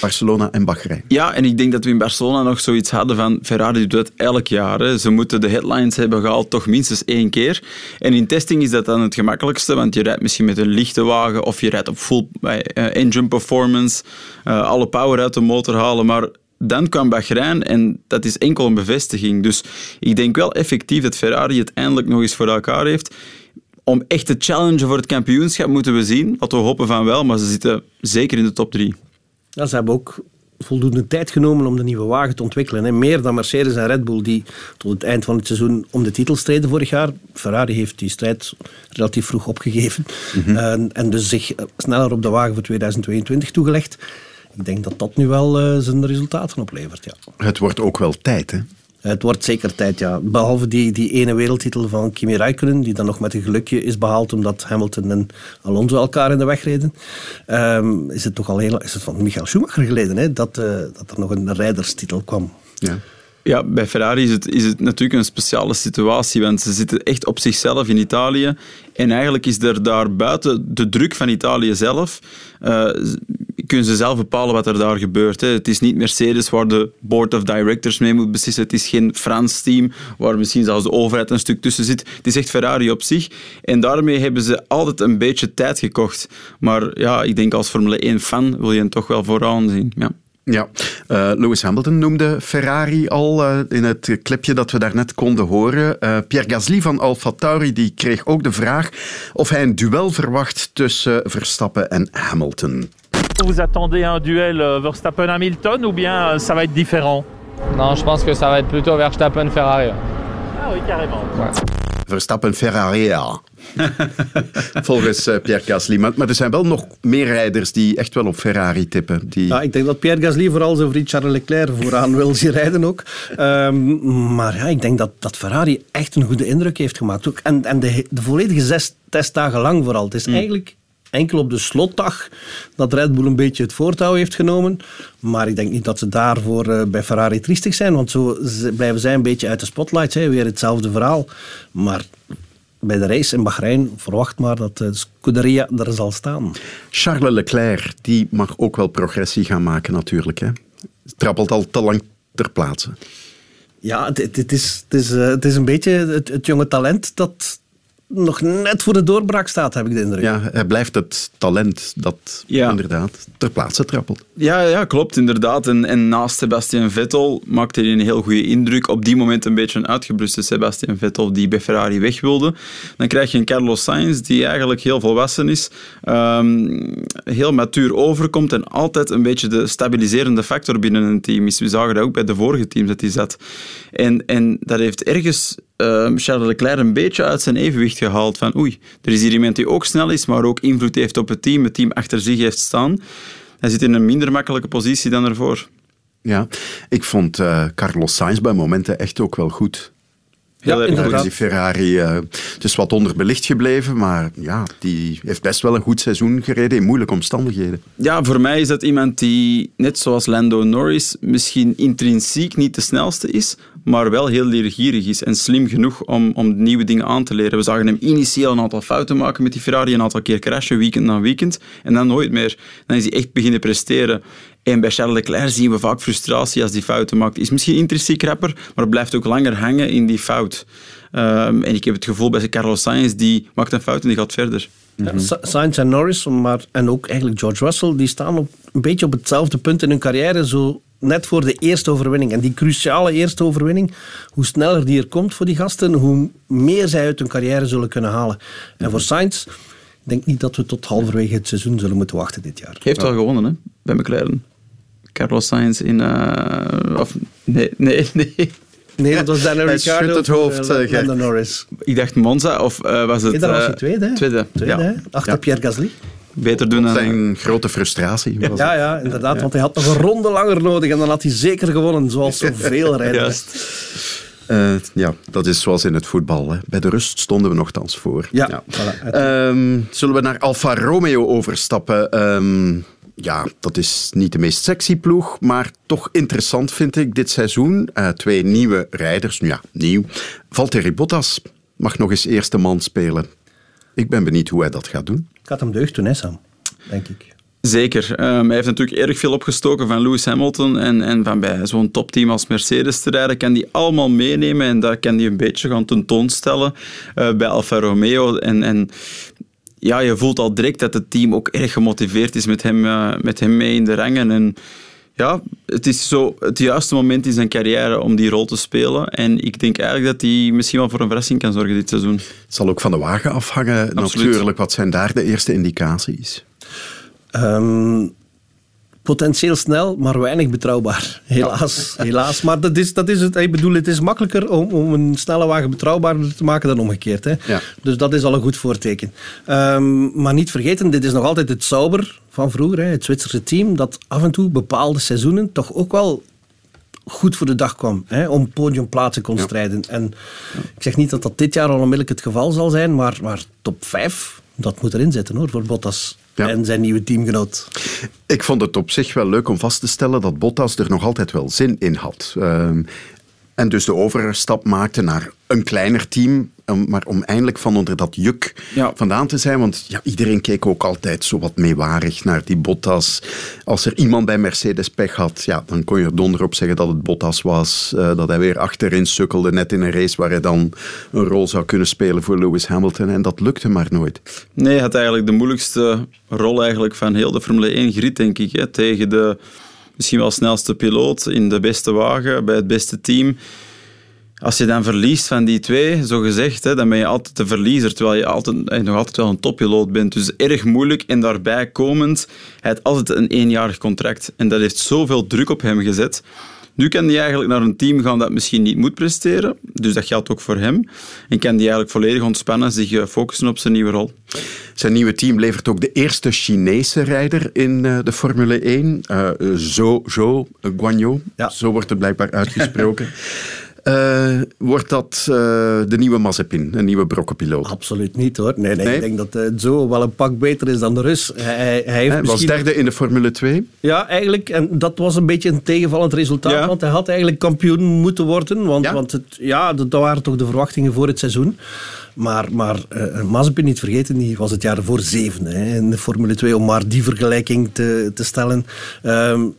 Barcelona en Bahrein. Ja, en ik denk dat we in Barcelona nog zoiets hadden van Ferrari doet dat elk jaar. Hè. Ze moeten de headlines hebben gehaald toch minstens één keer. En in testing is dat dan het gemakkelijkste, want je rijdt misschien met een lichte wagen of je rijdt op full eh, engine performance, eh, alle power uit de motor halen, maar dan kwam Bahrein en dat is enkel een bevestiging. Dus ik denk wel effectief dat Ferrari het eindelijk nog eens voor elkaar heeft. Om echt te challengen voor het kampioenschap moeten we zien. Wat we hopen van wel, maar ze zitten zeker in de top drie. Ja, ze hebben ook voldoende tijd genomen om de nieuwe wagen te ontwikkelen. Hè. Meer dan Mercedes en Red Bull, die tot het eind van het seizoen om de titel streden vorig jaar. Ferrari heeft die strijd relatief vroeg opgegeven. en, en dus zich eh, sneller op de wagen voor 2022 toegelegd. Ik denk dat dat nu wel eh, zijn resultaten oplevert. Ja. Het wordt ook wel tijd, hè? Het wordt zeker tijd, ja. Behalve die, die ene wereldtitel van Kimi Räikkönen, die dan nog met een gelukje is behaald omdat Hamilton en Alonso elkaar in de weg reden, ehm, is het toch al heel, is het van Michael Schumacher geleden hè, dat, eh, dat er nog een rijderstitel kwam. Ja. Ja, bij Ferrari is het, is het natuurlijk een speciale situatie, want ze zitten echt op zichzelf in Italië. En eigenlijk is er daar buiten de druk van Italië zelf, eh, kunnen ze zelf bepalen wat er daar gebeurt. Hè. Het is niet Mercedes waar de board of directors mee moet beslissen. Het is geen Frans team waar misschien zelfs de overheid een stuk tussen zit. Het is echt Ferrari op zich. En daarmee hebben ze altijd een beetje tijd gekocht. Maar ja, ik denk als Formule 1-fan wil je hem toch wel vooraan zien. Ja. Ja, eh, Lewis Hamilton noemde Ferrari al uh, in het clipje dat we daarnet konden horen. Uh, Pierre Gasly van Alfa Tauri die kreeg ook de vraag of hij een duel verwacht tussen Verstappen en Hamilton. Vous attendez un duel euh, Verstappen-Hamilton ou bien euh, ça va être différent Non, je pense que ça va être plutôt Verstappen-Ferrari. Ah oui, carrément. Ouais. Verstappen-Ferrari, ja. *laughs* Volgens uh, Pierre Gasly. Maar, maar, er zijn wel nog meer rijders die echt wel op Ferrari tippen. Die... Ja, ik denk dat Pierre Gasly vooral zijn vriend Charles Leclerc vooraan wil zien rijden ook. Um, maar ja, ik denk dat, dat Ferrari echt een goede indruk heeft gemaakt. Ook. En, en de, de volledige zes testdagen lang vooral. Het is mm. eigenlijk enkel op de slotdag dat Red Bull een beetje het voortouw heeft genomen. Maar ik denk niet dat ze daarvoor uh, bij Ferrari triestig zijn, want zo blijven zij een beetje uit de spotlights. Hè. Weer hetzelfde verhaal. Maar bij de race in Bahrein verwacht maar dat de Scuderia er zal staan. Charles Leclerc die mag ook wel progressie gaan maken natuurlijk. Hè. Trappelt al te lang ter plaatse. Ja, het, het, is, het, is, het is een beetje het, het jonge talent dat nog net voor de doorbraak staat, heb ik de indruk. Ja, hij blijft het talent dat ja. inderdaad ter plaatse trappelt. Ja, ja klopt, inderdaad. En, en naast Sebastian Vettel maakte hij een heel goede indruk. Op die moment een beetje een uitgebluste Sebastian Vettel die bij Ferrari weg wilde. Dan krijg je een Carlos Sainz die eigenlijk heel volwassen is, um, heel matuur overkomt en altijd een beetje de stabiliserende factor binnen een team is. We zagen dat ook bij de vorige teams dat hij zat. En, en dat heeft ergens uh, Charles Leclerc een beetje uit zijn evenwicht gehaald. Van oei, er is hier iemand die ook snel is, maar ook invloed heeft op het team, het team achter zich heeft staan. Hij zit in een minder makkelijke positie dan ervoor. Ja, ik vond uh, Carlos Sainz bij momenten echt ook wel goed. Heel ja, inderdaad. Die Ferrari uh, het is wat onderbelicht gebleven, maar ja, die heeft best wel een goed seizoen gereden in moeilijke omstandigheden. Ja, voor mij is dat iemand die, net zoals Lando Norris, misschien intrinsiek niet de snelste is, maar wel heel leergierig is en slim genoeg om, om nieuwe dingen aan te leren. We zagen hem initieel een aantal fouten maken met die Ferrari, een aantal keer crashen, weekend na weekend, en dan nooit meer. Dan is hij echt beginnen presteren. En bij Charles Leclerc zien we vaak frustratie als die fouten maakt. Is misschien intrinsiek rapper, maar blijft ook langer hangen in die fout. Um, en ik heb het gevoel bij Carlos Sainz, die maakt een fout en die gaat verder. Ja, Sainz en Norris, maar, en ook eigenlijk George Russell, die staan op, een beetje op hetzelfde punt in hun carrière, zo net voor de eerste overwinning. En die cruciale eerste overwinning, hoe sneller die er komt voor die gasten, hoe meer zij uit hun carrière zullen kunnen halen. En voor Sainz, ik denk niet dat we tot halverwege het seizoen zullen moeten wachten dit jaar. Heeft wel gewonnen, hè, bij McLaren. Carlos Sainz in... Uh, of, nee, *laughs* nee, nee. Nee, dat was Daniel Ricciardo. het hoofd, uh, uh, Norris. Ik dacht Monza, of uh, was het... Nee, dat was je tweede. Hè? Tweede, tweede ja. hè? Achter ja. Pierre Gasly. Beter doen dan... Zijn grote frustratie. Ja, ja, ja, inderdaad. Ja. Want hij had nog een ronde langer nodig en dan had hij zeker gewonnen, zoals zoveel *laughs* rijders. Uh, ja, dat is zoals in het voetbal. Hè. Bij de rust stonden we nogthans voor. Ja, ja. Voilà. Um, zullen we naar Alfa Romeo overstappen? Um, ja, dat is niet de meest sexy ploeg, maar toch interessant vind ik dit seizoen. Uh, twee nieuwe rijders, nu ja, nieuw. Valtteri Bottas mag nog eens eerste man spelen. Ik ben benieuwd hoe hij dat gaat doen. Gaat hem deugd doen, hè Sam? Denk ik. Zeker. Um, hij heeft natuurlijk erg veel opgestoken van Lewis Hamilton en, en van bij zo'n topteam als Mercedes te rijden. Kan die allemaal meenemen en dat kan hij een beetje gaan tentoonstellen uh, bij Alfa Romeo. En, en ja, je voelt al direct dat het team ook erg gemotiveerd is met hem, uh, met hem mee in de rangen. En ja, het is zo het juiste moment in zijn carrière om die rol te spelen. En ik denk eigenlijk dat hij misschien wel voor een verrassing kan zorgen dit seizoen. Het zal ook van de wagen afhangen Absoluut. natuurlijk. Wat zijn daar de eerste indicaties? Um, potentieel snel, maar weinig betrouwbaar. Helaas. Ja. *laughs* helaas. Maar dat is, dat is het. Ik bedoel, het is makkelijker om, om een snelle wagen betrouwbaarder te maken dan omgekeerd. Hè? Ja. Dus dat is al een goed voorteken. Um, maar niet vergeten, dit is nog altijd het Sauber van vroeger. Hè? Het Zwitserse team dat af en toe bepaalde seizoenen toch ook wel goed voor de dag kwam. Hè, om podiumplaatsen kon strijden. En ik zeg niet dat dat dit jaar al onmiddellijk het geval zal zijn, maar, maar top 5, dat moet erin zitten hoor, voor Bottas en zijn nieuwe teamgenoot. Ik vond het op zich wel leuk om vast te stellen dat Bottas er nog altijd wel zin in had. Ehm, en dus de overstap maakte naar een kleiner team, maar om eindelijk van onder dat juk vandaan te zijn. Want ja, iedereen keek ook altijd zo wat meewarig naar die Bottas. Als er iemand bij Mercedes pech had, ja, dan kon je er donder op zeggen dat het Bottas was. eh, dat hij weer achterin sukkelde, net in een race waar hij dan een rol zou kunnen spelen voor Lewis Hamilton. En dat lukte maar nooit. Nee, hij had eigenlijk de moeilijkste rol eigenlijk van heel de Formule 1 grid, denk ik. Hè, tegen de misschien wel snelste piloot in de beste wagen, bij het beste team. Als je dan verliest van die twee, zo gezegd, hè, dan ben je altijd de verliezer, terwijl je altijd, eh, nog altijd wel een toppiloot bent. Dus erg moeilijk. En daarbij komend, hij had altijd een eenjarig contract. En dat heeft zoveel druk op hem gezet. Nu kan hij eigenlijk naar een team gaan dat misschien niet moet presteren. Dus dat geldt ook voor hem. En kan hij eigenlijk volledig ontspannen, zich eh, focussen op zijn nieuwe rol. Zijn nieuwe team levert ook de eerste Chinese rijder in uh, de Formule 1. Uh, Zhou, Zhou Guanyu, zo wordt het blijkbaar uitgesproken. *laughs* Uh, wordt dat uh, de nieuwe Mazepin, een nieuwe brokkenpiloot? Absoluut niet hoor. Nee, nee, nee? ik denk dat zo wel een pak beter is dan de Rus. Hij, hij heeft hij misschien... was derde in de Formule 2. Ja, eigenlijk. En dat was een beetje een tegenvallend resultaat. Ja. Want hij had eigenlijk kampioen moeten worden. Want, ja? want het, ja, dat waren toch de verwachtingen voor het seizoen. Maar, maar uh, Mazepin niet vergeten, die was het jaar ervoor zevende hè, in de Formule 2. Om maar die vergelijking te, te stellen. Um,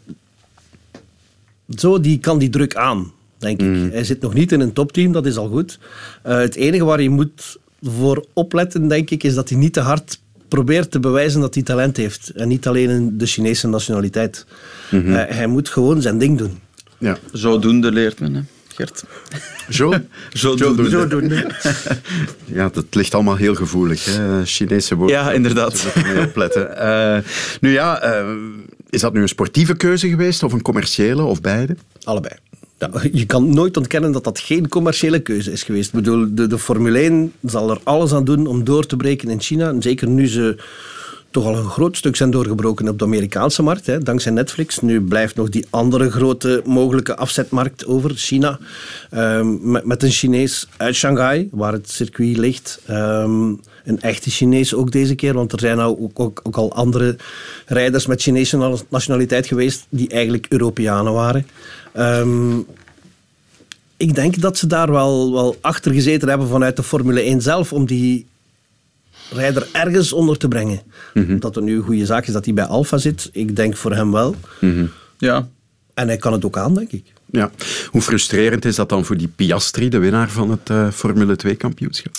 zo, die kan die druk aan denk ik. Mm. Hij zit nog niet in een topteam, dat is al goed. Uh, het enige waar je moet voor opletten, denk ik, is dat hij niet te hard probeert te bewijzen dat hij talent heeft. En niet alleen in de Chinese nationaliteit. Mm -hmm. uh, hij moet gewoon zijn ding doen. Ja. Zodoende leert men, hè. Gert. Zo? *laughs* Zodoende. Zodoende. *laughs* ja, dat ligt allemaal heel gevoelig. Hè? Chinese woorden. Ja, inderdaad. Daar opletten. Uh, *laughs* nu ja, uh, is dat nu een sportieve keuze geweest of een commerciële of beide? Allebei. Je kan nooit ontkennen dat dat geen commerciële keuze is geweest. Ik bedoel, de, de Formule 1 zal er alles aan doen om door te breken in China. Zeker nu ze toch al een groot stuk zijn doorgebroken op de Amerikaanse markt, hè, dankzij Netflix. Nu blijft nog die andere grote mogelijke afzetmarkt over, China. Um, met, met, een Chinees uit Shanghai, waar het circuit ligt. Um, een echte Chinees ook deze keer, want er zijn nou ook, ook, ook al andere rijders met Chinese nationaliteit geweest die eigenlijk Europeanen waren. Um, ik denk dat ze daar wel, wel achter gezeten hebben vanuit de Formule 1 zelf om die rijder ergens onder te brengen. Mm -hmm. Dat er nu een goede zaak is dat hij bij Alfa zit. Ik denk voor hem wel. Mm -hmm. Ja. En hij kan het ook aan, denk ik. Ja. Hoe frustrerend is dat dan voor die Piastri, de winnaar van het uh, Formule 2-kampioenschap?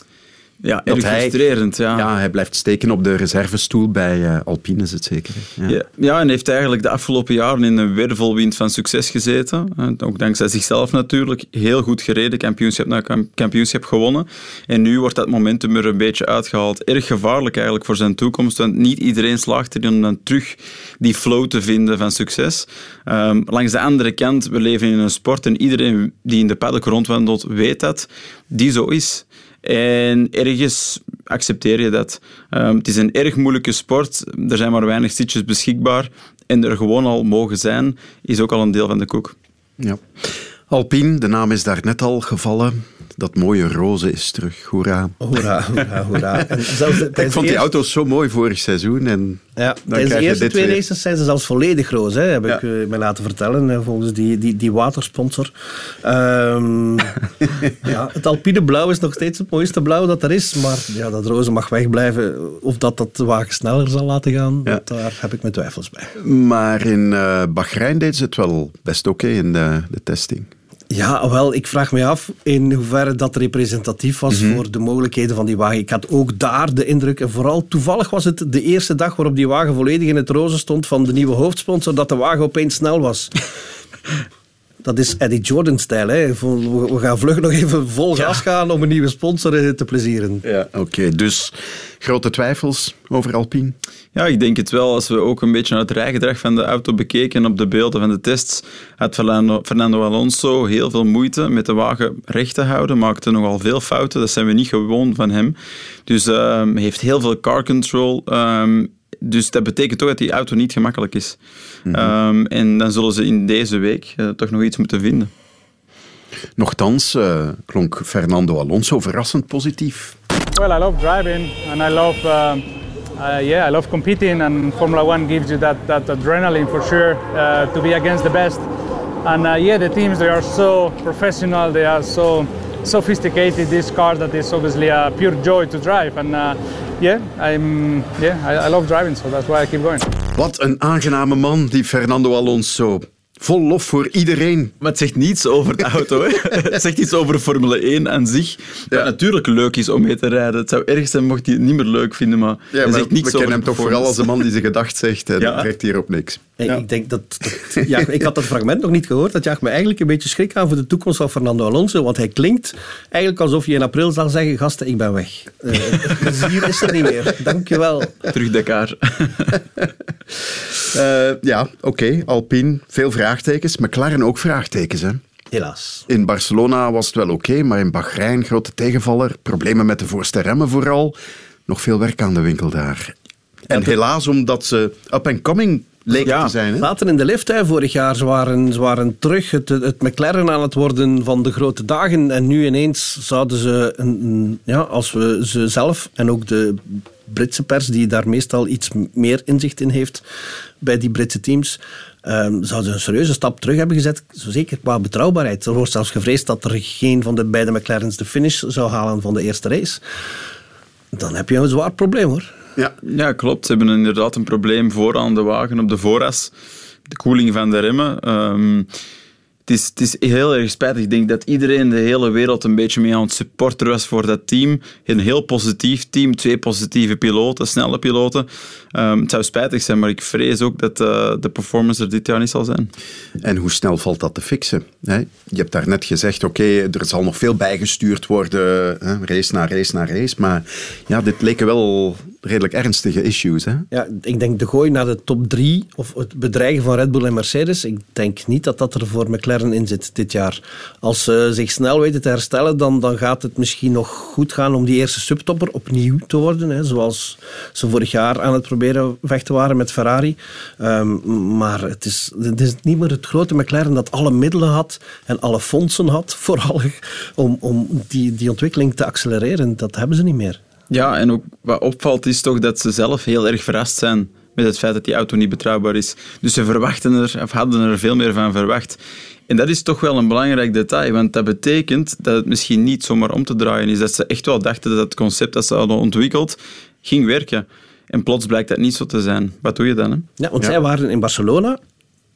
Ja, erg frustrerend. Ja. ja, hij blijft steken op de reservestoel bij uh, Alpine, is het zeker. Ja. Ja, ja, en heeft eigenlijk de afgelopen jaren in een wervelwind van succes gezeten. Ook dankzij zichzelf natuurlijk. Heel goed gereden, kampioenschap na kampioenschap gewonnen. En nu wordt dat momentum er een beetje uitgehaald. Erg gevaarlijk eigenlijk voor zijn toekomst, want niet iedereen slaagt erin om dan terug die flow te vinden van succes. Um, langs de andere kant, we leven in een sport en iedereen die in de paddock rondwandelt weet dat die zo is. En ergens accepteer je dat. Um, het is een erg moeilijke sport. Er zijn maar weinig zitjes beschikbaar. En er gewoon al mogen zijn, is ook al een deel van de koek. Ja. Alpine, de naam is daar net al gevallen. Dat mooie roze is terug. Hoera. Hoera, hoera, hoera. *laughs* En zelfs de, ik vond die auto's zo mooi vorig seizoen. En ja, tijdens de eerste twee races zijn ze zelfs volledig roze, hè, heb ja. ik uh, mij laten vertellen, volgens die, die, die watersponsor. Um, *laughs* ja, het alpine blauw is nog steeds het mooiste blauw dat er is, maar ja, dat roze mag wegblijven. Of dat dat de wagen sneller zal laten gaan, ja. daar heb ik mijn twijfels bij. Maar in uh, Bahrein deed ze het wel best oké okay in de, de testing. Ja, wel, ik vraag me af in hoeverre dat representatief was mm -hmm. voor de mogelijkheden van die wagen. Ik had ook daar de indruk, en vooral toevallig was het de eerste dag waarop die wagen volledig in het roze stond van de nieuwe hoofdsponsor, dat de wagen opeens snel was. *laughs* Dat is Eddie Jordan-stijl. We gaan vlug nog even vol gas gaan om een nieuwe sponsor te plezieren. Ja, oké. Okay. Dus grote twijfels over Alpine? Ja, ik denk het wel. Als we ook een beetje naar het rijgedrag van de auto bekeken op de beelden van de tests, had Fernando, Fernando Alonso heel veel moeite met de wagen recht te houden, maakte nogal veel fouten. Dat zijn we niet gewoon van hem. Dus hij um, heeft heel veel car control. Um, Dus dat betekent toch dat die auto niet gemakkelijk is. Mhm. Ehm, en dan zullen ze in deze week eh, toch nog iets moeten vinden. Nochtans eh, klonk Fernando Alonso verrassend positief. Well, I love driving and I love, um, uh, yeah, I love competing. And Formula One gives you that, that adrenaline for sure uh, to be against the best. And uh, yeah, the teams they are so professional. They are so sophisticated. This car that is obviously a pure joy to drive. And uh, yeah, I'm yeah, I, I love driving, so that's why I keep going. Wat een aangename man, die Fernando Alonso. Vol lof voor iedereen. Maar het zegt niets over de auto. Hè? *laughs* het zegt iets over Formule 1 aan zich. Dat natuurlijk leuk is om mee te rijden. Het zou erg zijn mocht hij het niet meer leuk vinden, maar Ja, hij maar zegt niets we kennen over hem toch vooral als de man die zijn *laughs* gedacht zegt en Ja. trekt hier op niks. Ik, ik denk dat, dat ja, ik had dat fragment nog niet gehoord. Dat jaagt me eigenlijk een beetje schrik aan voor de toekomst van Fernando Alonso. Want hij klinkt eigenlijk alsof je in april zal zeggen: Gasten, ik ben weg. Eh, *laughs* Het plezier is er niet meer. Dankjewel. Terug Dakar. Eh, ja, oké. Alpine, veel vraagtekens. McLaren ook vraagtekens, hè? Helaas. In Barcelona was het wel oké, maar in Bahrein grote tegenvaller. Problemen met de voorste remmen vooral. Nog veel werk aan de winkel daar. En helaas omdat ze up and coming leken te zijn. Hè? Later in de lift, hè, vorig jaar, ze waren, ze waren terug het, het McLaren aan het worden van de grote dagen. En nu ineens zouden ze, een- ja, als we ze zelf en ook de Britse pers, die daar meestal iets meer inzicht in heeft bij die Britse teams, ehm, zouden ze een serieuze stap terug hebben gezet. Zo zeker qua betrouwbaarheid. Er wordt zelfs gevreesd dat er geen van de beide McLaren's de finish zou halen van de eerste race. Dan heb je een zwaar probleem hoor. Ja. ja, klopt. Ze hebben inderdaad een probleem vooraan de wagen op de vooras. De koeling van de remmen. Ehm, het, is, is heel erg spijtig. Ik denk dat iedereen de hele wereld een beetje mee aan het supporter was voor dat team. Een heel positief team. Twee positieve piloten, snelle piloten. Ehm, het zou spijtig zijn, maar ik vrees ook dat eh, de performance er dit jaar niet zal zijn. En hoe snel valt dat te fixen? Hè? Je hebt daarnet gezegd, oké, er zal nog veel bijgestuurd worden, hè? race na race na race. Maar ja, dit leken wel redelijk ernstige issues. Hè? Ja, ik denk de gooi naar de top drie, of het bedreigen van Red Bull en Mercedes, ik denk niet dat dat er voor McLaren in zit dit jaar. Als ze zich snel weten te herstellen, dan, dan gaat het misschien nog goed gaan om die eerste subtopper opnieuw te worden. Hè, zoals ze vorig jaar aan het proberen vechten waren met Ferrari. Ehm, maar het is, het is niet meer het grote McLaren dat alle middelen had en alle fondsen had, *laughs* vooral om, om die, die ontwikkeling te accelereren. Dat hebben ze niet meer. Ja, en ook wat opvalt is toch dat ze zelf heel erg verrast zijn met het feit dat die auto niet betrouwbaar is. Dus ze verwachten er, of hadden er veel meer van verwacht. En dat is toch wel een belangrijk detail, want dat betekent dat het misschien niet zomaar om te draaien is. Dat ze echt wel dachten dat het concept dat ze hadden ontwikkeld ging werken. En plots blijkt dat niet zo te zijn. Wat doe je dan? Hè? Ja, want zij waren in Barcelona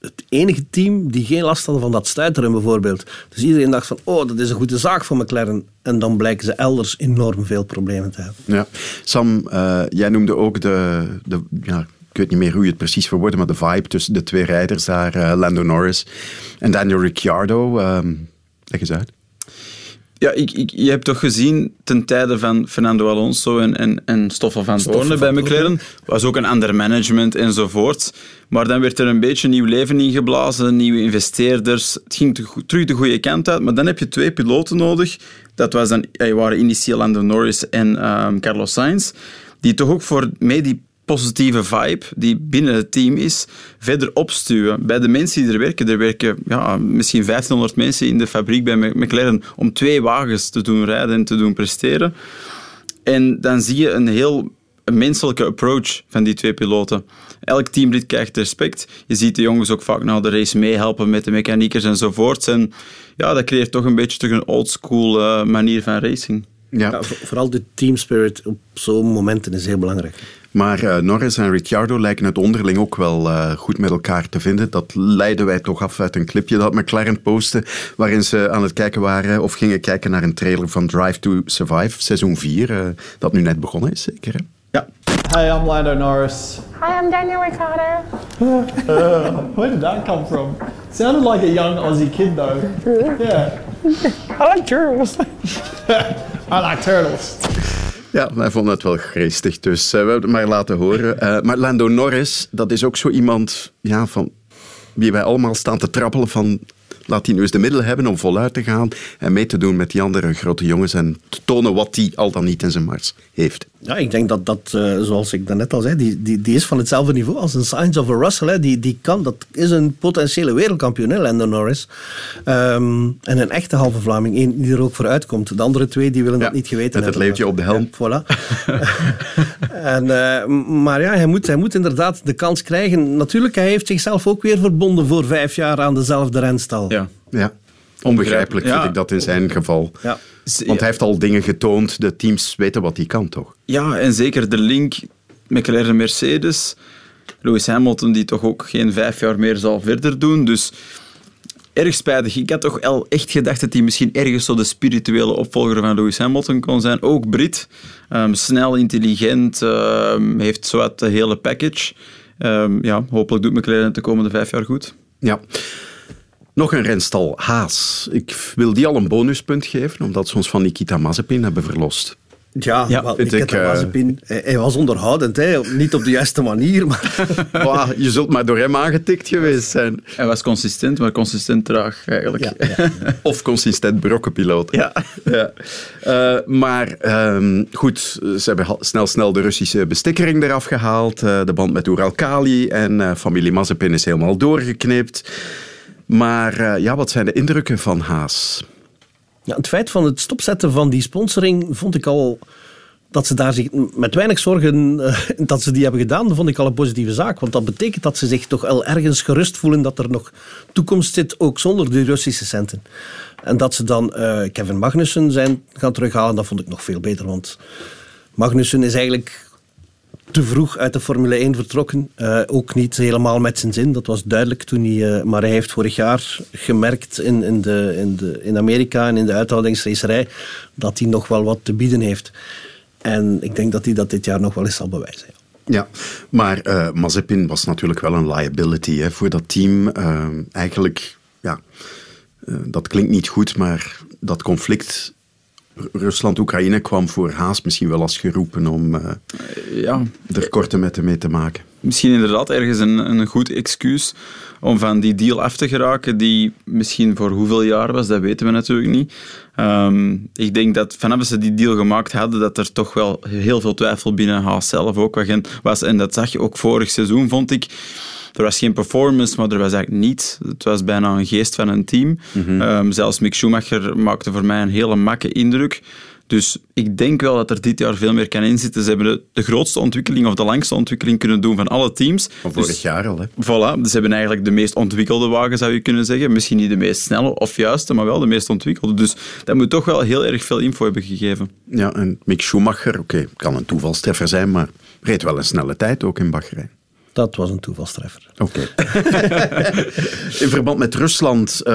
het enige team die geen last hadden van dat stuiteren bijvoorbeeld. Dus iedereen dacht van, oh, dat is een goede zaak voor McLaren. En dan blijken ze elders enorm veel problemen te hebben. Ja. Sam, eh, jij noemde ook de, de ja, ik weet niet meer hoe je het precies verwoordde, maar de vibe tussen de twee rijders daar, eh, Lando Norris en Daniel Ricciardo. ehm, leg eens uit. Ja, ik, ik, je hebt toch gezien ten tijde van Fernando Alonso en, en, en Stoffel van Doornen bij McLaren. was ook een ander management enzovoort. Maar dan werd er een beetje nieuw leven ingeblazen, nieuwe investeerders. Het ging te terug de goede kant uit. Maar dan heb je twee piloten nodig. Dat was dan, ja, waren initieel Lando Norris en ehm, Carlos Sainz. Die toch ook voor mee die positieve vibe die binnen het team is, verder opstuwen. Bij de mensen die er werken, er werken ja, misschien 1500 mensen in de fabriek bij Mc- McLaren om twee wagens te doen rijden en te doen presteren. En dan zie je een heel menselijke approach van die twee piloten. Elk teamlid krijgt respect. Je ziet de jongens ook vaak na de race meehelpen met de mechaniekers enzovoort. En ja, dat creëert toch een beetje toch een oldschool eh, manier van racing. Ja. vo- vooral de team spirit op zo'n momenten is heel belangrijk. Maar eh, Norris en Ricciardo lijken het onderling ook wel eh, goed met elkaar te vinden. Dat leiden wij toch af uit een clipje dat McLaren postte, waarin ze aan het kijken waren of gingen kijken naar een trailer van Drive to Survive, seizoen 4, eh, dat nu net begonnen is, zeker hè? Hey, I'm Lando Norris. Hi, I'm Daniel Ricciardo. Uh, *laughs* where did that come from? Sounded like a young Aussie kid though. *laughs* Yeah. I like turtles. *laughs* I like turtles. Ja, wij vonden het wel geestig, dus eh, we hebben het maar laten horen. Eh, maar Lando Norris, dat is ook zo iemand ja, van wie wij allemaal staan te trappelen van... Laat hij nu eens de middelen hebben om voluit te gaan en mee te doen met die andere grote jongens en te tonen wat hij al dan niet in zijn mars heeft. Ja, ik denk dat dat, eh, zoals ik daarnet al zei, die, die, die is van hetzelfde niveau als een Science of a Russell. Hè. Die, die kan, dat is een potentiële wereldkampioen, hè, Lando Norris. Ehm, en een echte halve Vlaming, één die er ook voor uitkomt. De andere twee die willen dat niet geweten Met het hebben. leeuwtje op de helm. Ja, voilà. *laughs* en, eh, maar ja, hij moet, hij moet inderdaad de kans krijgen. Natuurlijk, hij heeft zichzelf ook weer verbonden voor vijf jaar aan dezelfde renstal. Ja. Ja. Onbegrijpelijk Ja. vind ik dat in zijn geval. Ja. Want hij heeft al dingen getoond. De teams weten wat hij kan, toch? Ja, en zeker de link McLaren en Mercedes. Lewis Hamilton, die toch ook geen vijf jaar meer zal verder doen. Dus erg spijtig. Ik had toch wel echt gedacht dat hij misschien ergens zo de spirituele opvolger van Lewis Hamilton kon zijn. Ook Brit. Ehm, snel, intelligent. ehm, heeft zowat de hele package. Ehm, ja, hopelijk doet McLaren het de komende vijf jaar goed. Ja. Nog een renstal, Haas. Ik wil die al een bonuspunt geven, omdat ze ons van Nikita Mazepin hebben verlost. Ja, Ja, wel, ik, eh, Mazepin, hij, hij was onderhoudend, hè. niet op de juiste manier. Maar *laughs* Wauw, je zult maar door hem aangetikt geweest zijn. Hij was consistent, maar consistent traag eigenlijk. *laughs* Of consistent brokkenpiloot. Ja. ja. Eh, maar ehm, goed, ze hebben snel, snel de Russische bestikkering eraf gehaald. eh, de band met Uralkali en eh, familie Mazepin is helemaal doorgeknipt. Maar eh, ja, wat zijn de indrukken van Haas? Ja, het feit van het stopzetten van die sponsoring vond ik al dat ze daar zich met weinig zorgen eh, *laughs* dat ze die hebben gedaan, vond ik al een positieve zaak. Want dat betekent dat ze zich toch wel ergens gerust voelen dat er nog toekomst zit, ook zonder die Russische centen. En dat ze dan eh, Kevin Magnussen zijn gaan terughalen, dat vond ik nog veel beter. Want Magnussen is eigenlijk te vroeg uit de Formule 1 vertrokken. Eh, ook niet helemaal met zijn zin, dat was duidelijk toen hij... eh, maar hij heeft vorig jaar gemerkt in, in, de, in, de, in Amerika en in de uithoudingsracerij dat hij nog wel wat te bieden heeft. En ik denk dat hij dat dit jaar nog wel eens zal bewijzen. ja. Maar eh Mazepin was natuurlijk wel een liability hè, voor dat team. Eigenlijk, ja, dat klinkt niet goed, maar dat conflict Rusland-Oekraïne kwam voor Haas misschien wel als geroepen om eh, Ja, er korte metten mee te maken. Misschien inderdaad ergens een, een goed excuus om van die deal af te geraken, die misschien voor hoeveel jaar was, dat weten we natuurlijk niet. Ehm, ik denk dat vanaf ze die deal gemaakt hadden, dat er toch wel heel veel twijfel binnen Haas zelf ook was. En dat zag je ook vorig seizoen, vond ik. Er was geen performance, maar er was eigenlijk niets. Het was bijna een geest van een team. Ehm, zelfs Mick Schumacher maakte voor mij een hele makke indruk. Dus ik denk wel dat er dit jaar veel meer kan inzitten. Ze hebben de, de grootste ontwikkeling of de langste ontwikkeling kunnen doen van alle teams. Van vorig Dus- jaar al, hè? Voilà, dus ze hebben eigenlijk de meest ontwikkelde wagen, zou je kunnen zeggen. Misschien niet de meest snelle of juiste, maar wel de meest ontwikkelde. Dus dat moet toch wel heel erg veel info hebben gegeven. Ja, en Mick Schumacher, oké, kan een toevalstreffer zijn, maar reed wel een snelle tijd ook in Bahrein. Dat was een toevalstreffer. Oké. *laughs* In verband met Rusland, eh,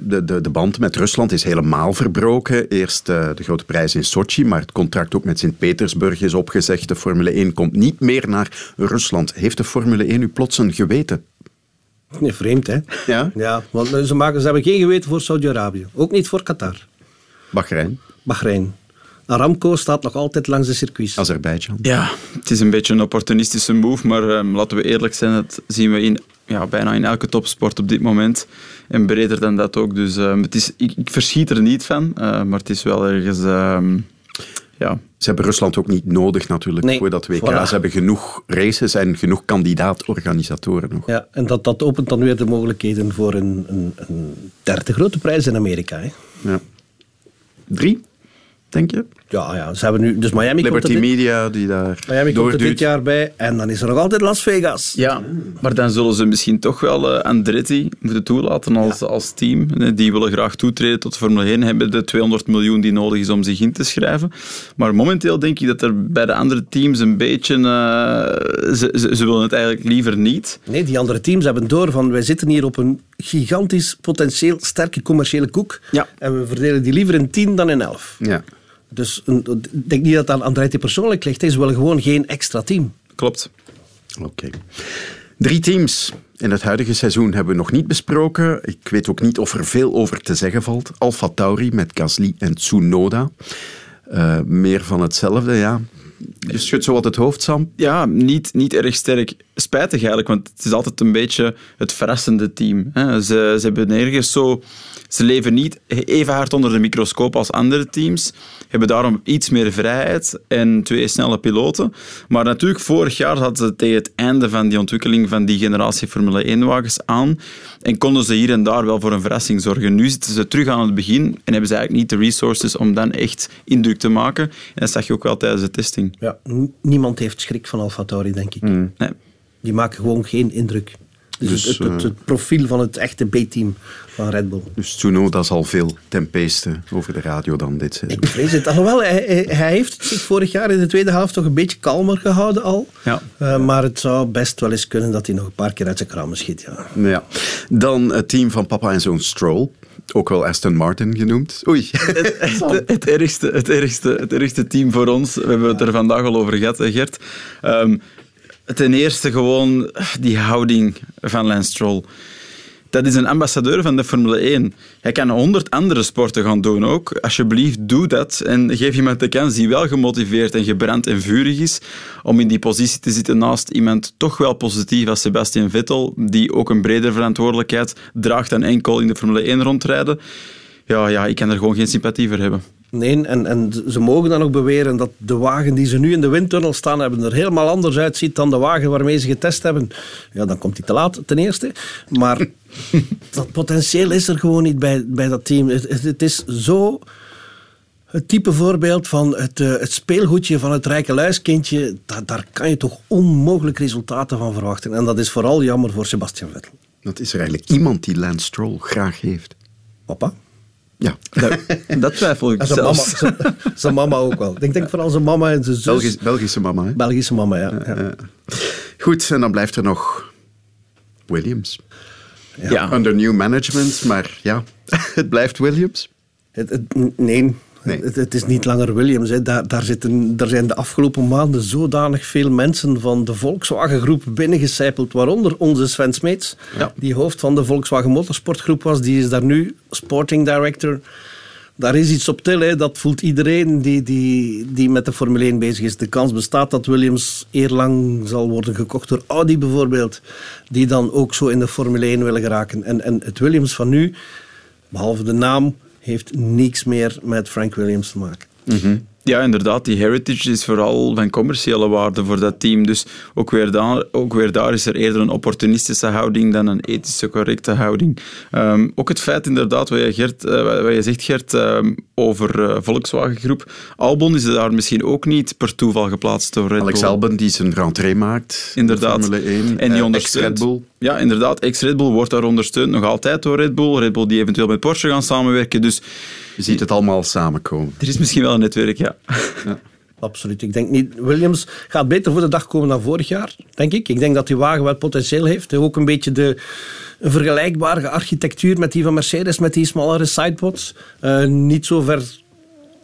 de, de, de band met Rusland is helemaal verbroken. Eerst eh, de grote prijs in Sochi, maar het contract ook met Sint-Petersburg is opgezegd. De Formule 1 komt niet meer naar Rusland. Heeft de Formule 1 nu plots een geweten? Nee, vreemd, hè? Ja? Ja, want ze, maken, ze hebben geen geweten voor Saudi-Arabië. Ook niet voor Qatar. Bahrein, Bahrein. Aramco staat nog altijd langs de circuits. Azerbeidzjan. Ja, het is een beetje een opportunistische move, maar ehm, laten we eerlijk zijn, dat zien we in, ja, bijna in elke topsport op dit moment. En breder dan dat ook. Dus ehm, het is, ik, ik verschiet er niet van, eh, maar het is wel ergens... ehm, ja, Ze hebben Rusland ook niet nodig natuurlijk Nee, voor dat WK. voilà. Ze hebben genoeg races en genoeg kandidaat-organisatoren nog. Ja, en dat, dat opent dan weer de mogelijkheden voor een, een, een derde grote prijs in Amerika. Hè? Ja. Drie, denk je? Ja, ja, ze hebben nu... Dus Miami komt Liberty er dit, Media die daar Miami komt er dit jaar bij. En dan is er nog altijd Las Vegas. Ja, maar dan zullen ze misschien toch wel eh, Andretti moeten toelaten als, als team. Die willen graag toetreden tot Formule 1, hebben de 200 miljoen die nodig is om zich in te schrijven. Maar momenteel denk ik dat er bij de andere teams een beetje... eh, ze, ze, ze willen het eigenlijk liever niet. Nee, die andere teams hebben door van wij zitten hier op een gigantisch, potentieel sterke commerciële koek. Ja. En we verdelen die liever in 10 dan in 11. Ja. Dus een- ik denk niet dat het aan Andretti persoonlijk ligt. Ze willen gewoon geen extra team. Klopt. Oké. Drie teams in het huidige seizoen hebben we nog niet besproken. Ik weet ook niet of er veel over te zeggen valt. Alfa Tauri met Gasly en Tsunoda. Eh, meer van hetzelfde, ja. Je schudt zo wat het hoofd, Sam. Ja, niet, niet erg sterk. spijtig eigenlijk, want het is altijd een beetje het verrassende team. Hè. Ze, ze hebben nergens zo... Ze leven niet even hard onder de microscoop als andere teams, hebben daarom iets meer vrijheid en twee snelle piloten. Maar natuurlijk, vorig jaar hadden ze tegen het einde van die ontwikkeling van die generatie Formule 1-wagens aan en konden ze hier en daar wel voor een verrassing zorgen. Nu zitten ze terug aan het begin en hebben ze eigenlijk niet de resources om dan echt indruk te maken. En dat zag je ook wel tijdens de testing. Ja, niemand heeft schrik van Alfa Tauri, denk ik. Nee. Die maken gewoon geen indruk. Dus, Dus, het, het, het, eh, het profiel van het echte B-team van Red Bull. Dus Tsunoda zal veel tempesten over de radio dan dit seizoen. Ik vrees het. Alhoewel, hij, hij, hij heeft zich vorig jaar in de tweede helft toch een beetje kalmer gehouden al. Ja. Eh, maar het zou best wel eens kunnen dat hij nog een paar keer uit zijn krammen schiet. Ja. Ja. Dan het team van papa en zoon Stroll. Ook wel Aston Martin genoemd. Oei. *laughs* het, het, ergste, het, ergste, het ergste team voor ons, we hebben het er vandaag al over gehad, Gert. Ehm, ten eerste gewoon die houding van Lance Stroll. Dat is een ambassadeur van de Formule 1. Hij kan honderd andere sporten gaan doen ook. Alsjeblieft, doe dat. En geef iemand de kans die wel gemotiveerd en gebrand en vurig is om in die positie te zitten naast iemand toch wel positief als Sebastian Vettel, die ook een bredere verantwoordelijkheid draagt dan enkel in de Formule 1 rondrijden. Ja, ja, ik kan er gewoon geen sympathie voor hebben. Nee, en, en ze mogen dan ook beweren dat de wagen die ze nu in de windtunnel staan hebben er helemaal anders uitziet dan de wagen waarmee ze getest hebben. Ja, dan komt hij te laat, ten eerste. Maar *laughs* dat potentieel is er gewoon niet bij, bij dat team. Het, het, het is zo het type voorbeeld van het, eh, het speelgoedje van het rijke luiskindje. Da- daar kan je toch onmogelijk resultaten van verwachten. En dat is vooral jammer voor Sebastian Vettel. Dat is er eigenlijk iemand die Lance Stroll graag heeft. Papa? Ja. Dat, *laughs* dat twijfel ik zijn mama, zelfs. zijn, zijn mama ook wel. Ik denk vooral zijn mama en zijn zus. Belgisch, Belgische mama, hè? Belgische mama, ja. ja. Goed, en dan blijft er nog Williams. Ja. Under new management, maar ja, *laughs* het blijft Williams. Het, het- nee, Het, het is niet langer Williams. Hè. Daar, daar, zitten, daar zijn de afgelopen maanden zodanig veel mensen van de Volkswagen-groep binnengecijpeld, waaronder onze Sven Smeets, die hoofd van de Volkswagen Motorsportgroep was. Die is daar nu sporting director. Daar is iets op til, hè. dat voelt iedereen die, die, die met de Formule 1 bezig is. De kans bestaat dat Williams eerlang zal worden gekocht door Audi bijvoorbeeld, die dan ook zo in de Formule 1 willen geraken. En, en het Williams van nu, behalve de naam, heeft niks meer met Frank Williams te maken. Mhm. Ja, inderdaad. Die heritage is vooral van commerciële waarde voor dat team. Dus ook weer, daar, ook weer daar is er eerder een opportunistische houding dan een ethische correcte houding. Ehm, ook het feit inderdaad, wat je, Gert, eh, wat wat je zegt Gert, ehm, over eh, Volkswagen Groep. Albon is daar misschien ook niet per toeval geplaatst door Red Alex Bull. Albon die zijn rentree maakt Inderdaad. in de Formule 1. En die eh, ondersteunt. ex-Red Bull. Ja, inderdaad. Ex-Red Bull wordt daar ondersteund nog altijd door Red Bull. Red Bull die eventueel met Porsche gaan samenwerken. Dus Je ziet het allemaal samenkomen. er is misschien wel een netwerk, ja. Absoluut. Ik denk niet. Williams gaat beter voor de dag komen dan vorig jaar, denk ik. Ik denk dat die wagen wel potentieel heeft. Ook een beetje de een vergelijkbare architectuur met die van Mercedes, met die smallere sidepods. Eh, niet zo ver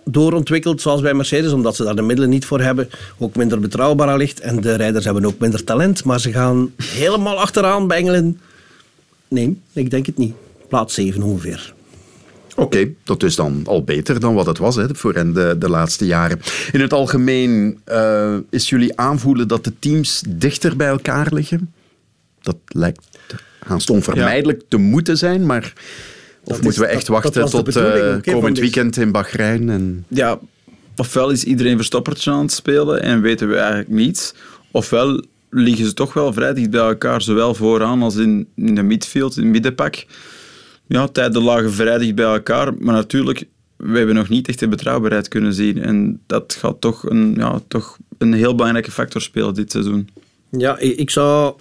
doorontwikkeld zoals bij Mercedes, omdat ze daar de middelen niet voor hebben. Ook minder betrouwbaar allicht. En de rijders hebben ook minder talent, maar ze gaan helemaal achteraan bengelen. Nee, ik denk het niet. Plaats 7 ongeveer. Oké, dat is dan al beter dan wat het was hè, voor hen de, de laatste jaren. In het algemeen eh, is jullie aanvoelen dat de teams dichter bij elkaar liggen? Dat lijkt haast onvermijdelijk te moeten zijn, maar... Of Dat is- moeten we echt dat- wachten tot eh, komend deze- weekend in Bahrein? En... ja, ofwel is iedereen verstoppertje aan het spelen en weten we eigenlijk niets, ofwel liggen ze toch wel vrij dicht bij elkaar, zowel vooraan als in, in de midfield, in het middenpak. Ja, tijden lagen vrij dicht bij elkaar, maar natuurlijk, we hebben nog niet echt de betrouwbaarheid kunnen zien. En dat gaat toch een, ja, toch een heel belangrijke factor spelen dit seizoen. Ja, ik ik zou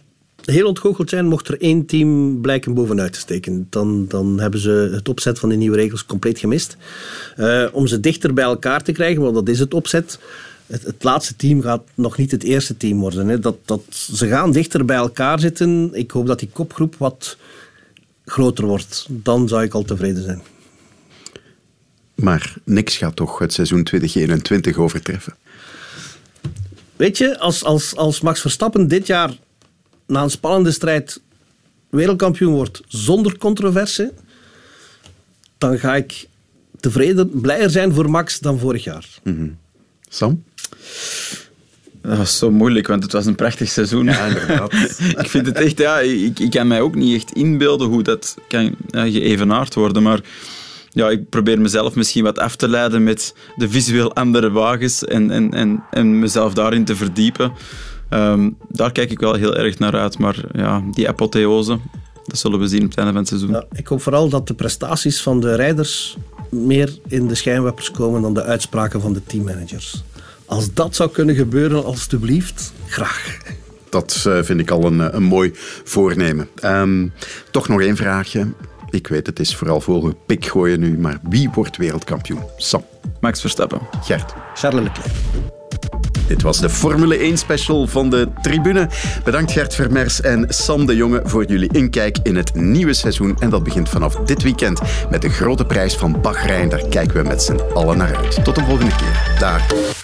heel ontgoocheld zijn mocht er één team blijken bovenuit te steken. Dan, dan hebben ze het opzet van de nieuwe regels compleet gemist. Eh, om ze dichter bij elkaar te krijgen, want dat is het opzet. Het, het laatste team gaat nog niet het eerste team worden. Hè. Dat, dat, ze gaan dichter bij elkaar zitten. Ik hoop dat die kopgroep wat groter wordt. Dan zou ik al tevreden zijn. Maar niks gaat toch het seizoen 2021 overtreffen. Weet je, als, als, als Max Verstappen dit jaar na een spannende strijd wereldkampioen wordt zonder controverse, dan ga ik tevreden, blijer zijn voor Max dan vorig jaar. Mhm. Sam? Dat was zo moeilijk, want het was een prachtig seizoen. Ja, inderdaad. *laughs* ik vind het echt, ja, ik, ik kan mij ook niet echt inbeelden hoe dat kan ja, geëvenaard worden. Maar ja, ik probeer mezelf misschien wat af te leiden met de visueel andere wagens en, en, en, en mezelf daarin te verdiepen. Ehm, daar kijk ik wel heel erg naar uit. Maar ja, die apotheose, dat zullen we zien op het einde van het seizoen. Ja, ik hoop vooral dat de prestaties van de rijders meer in de schijnwerpers komen dan de uitspraken van de teammanagers. Als dat zou kunnen gebeuren, alstublieft, graag. Dat uh, vind ik al een, een mooi voornemen. Um, toch nog één vraagje. Ik weet, het is vooral voor pik gooien nu, maar wie wordt wereldkampioen? Sam. Max Verstappen. Gert. Charles Leclerc. Dit was de Formule 1 special van de tribune. Bedankt Gert Vermers en Sam de Jonge voor jullie inkijk in het nieuwe seizoen. En dat begint vanaf dit weekend met de grote prijs van Bahrein. Daar kijken we met z'n allen naar uit. Tot de volgende keer. Dag.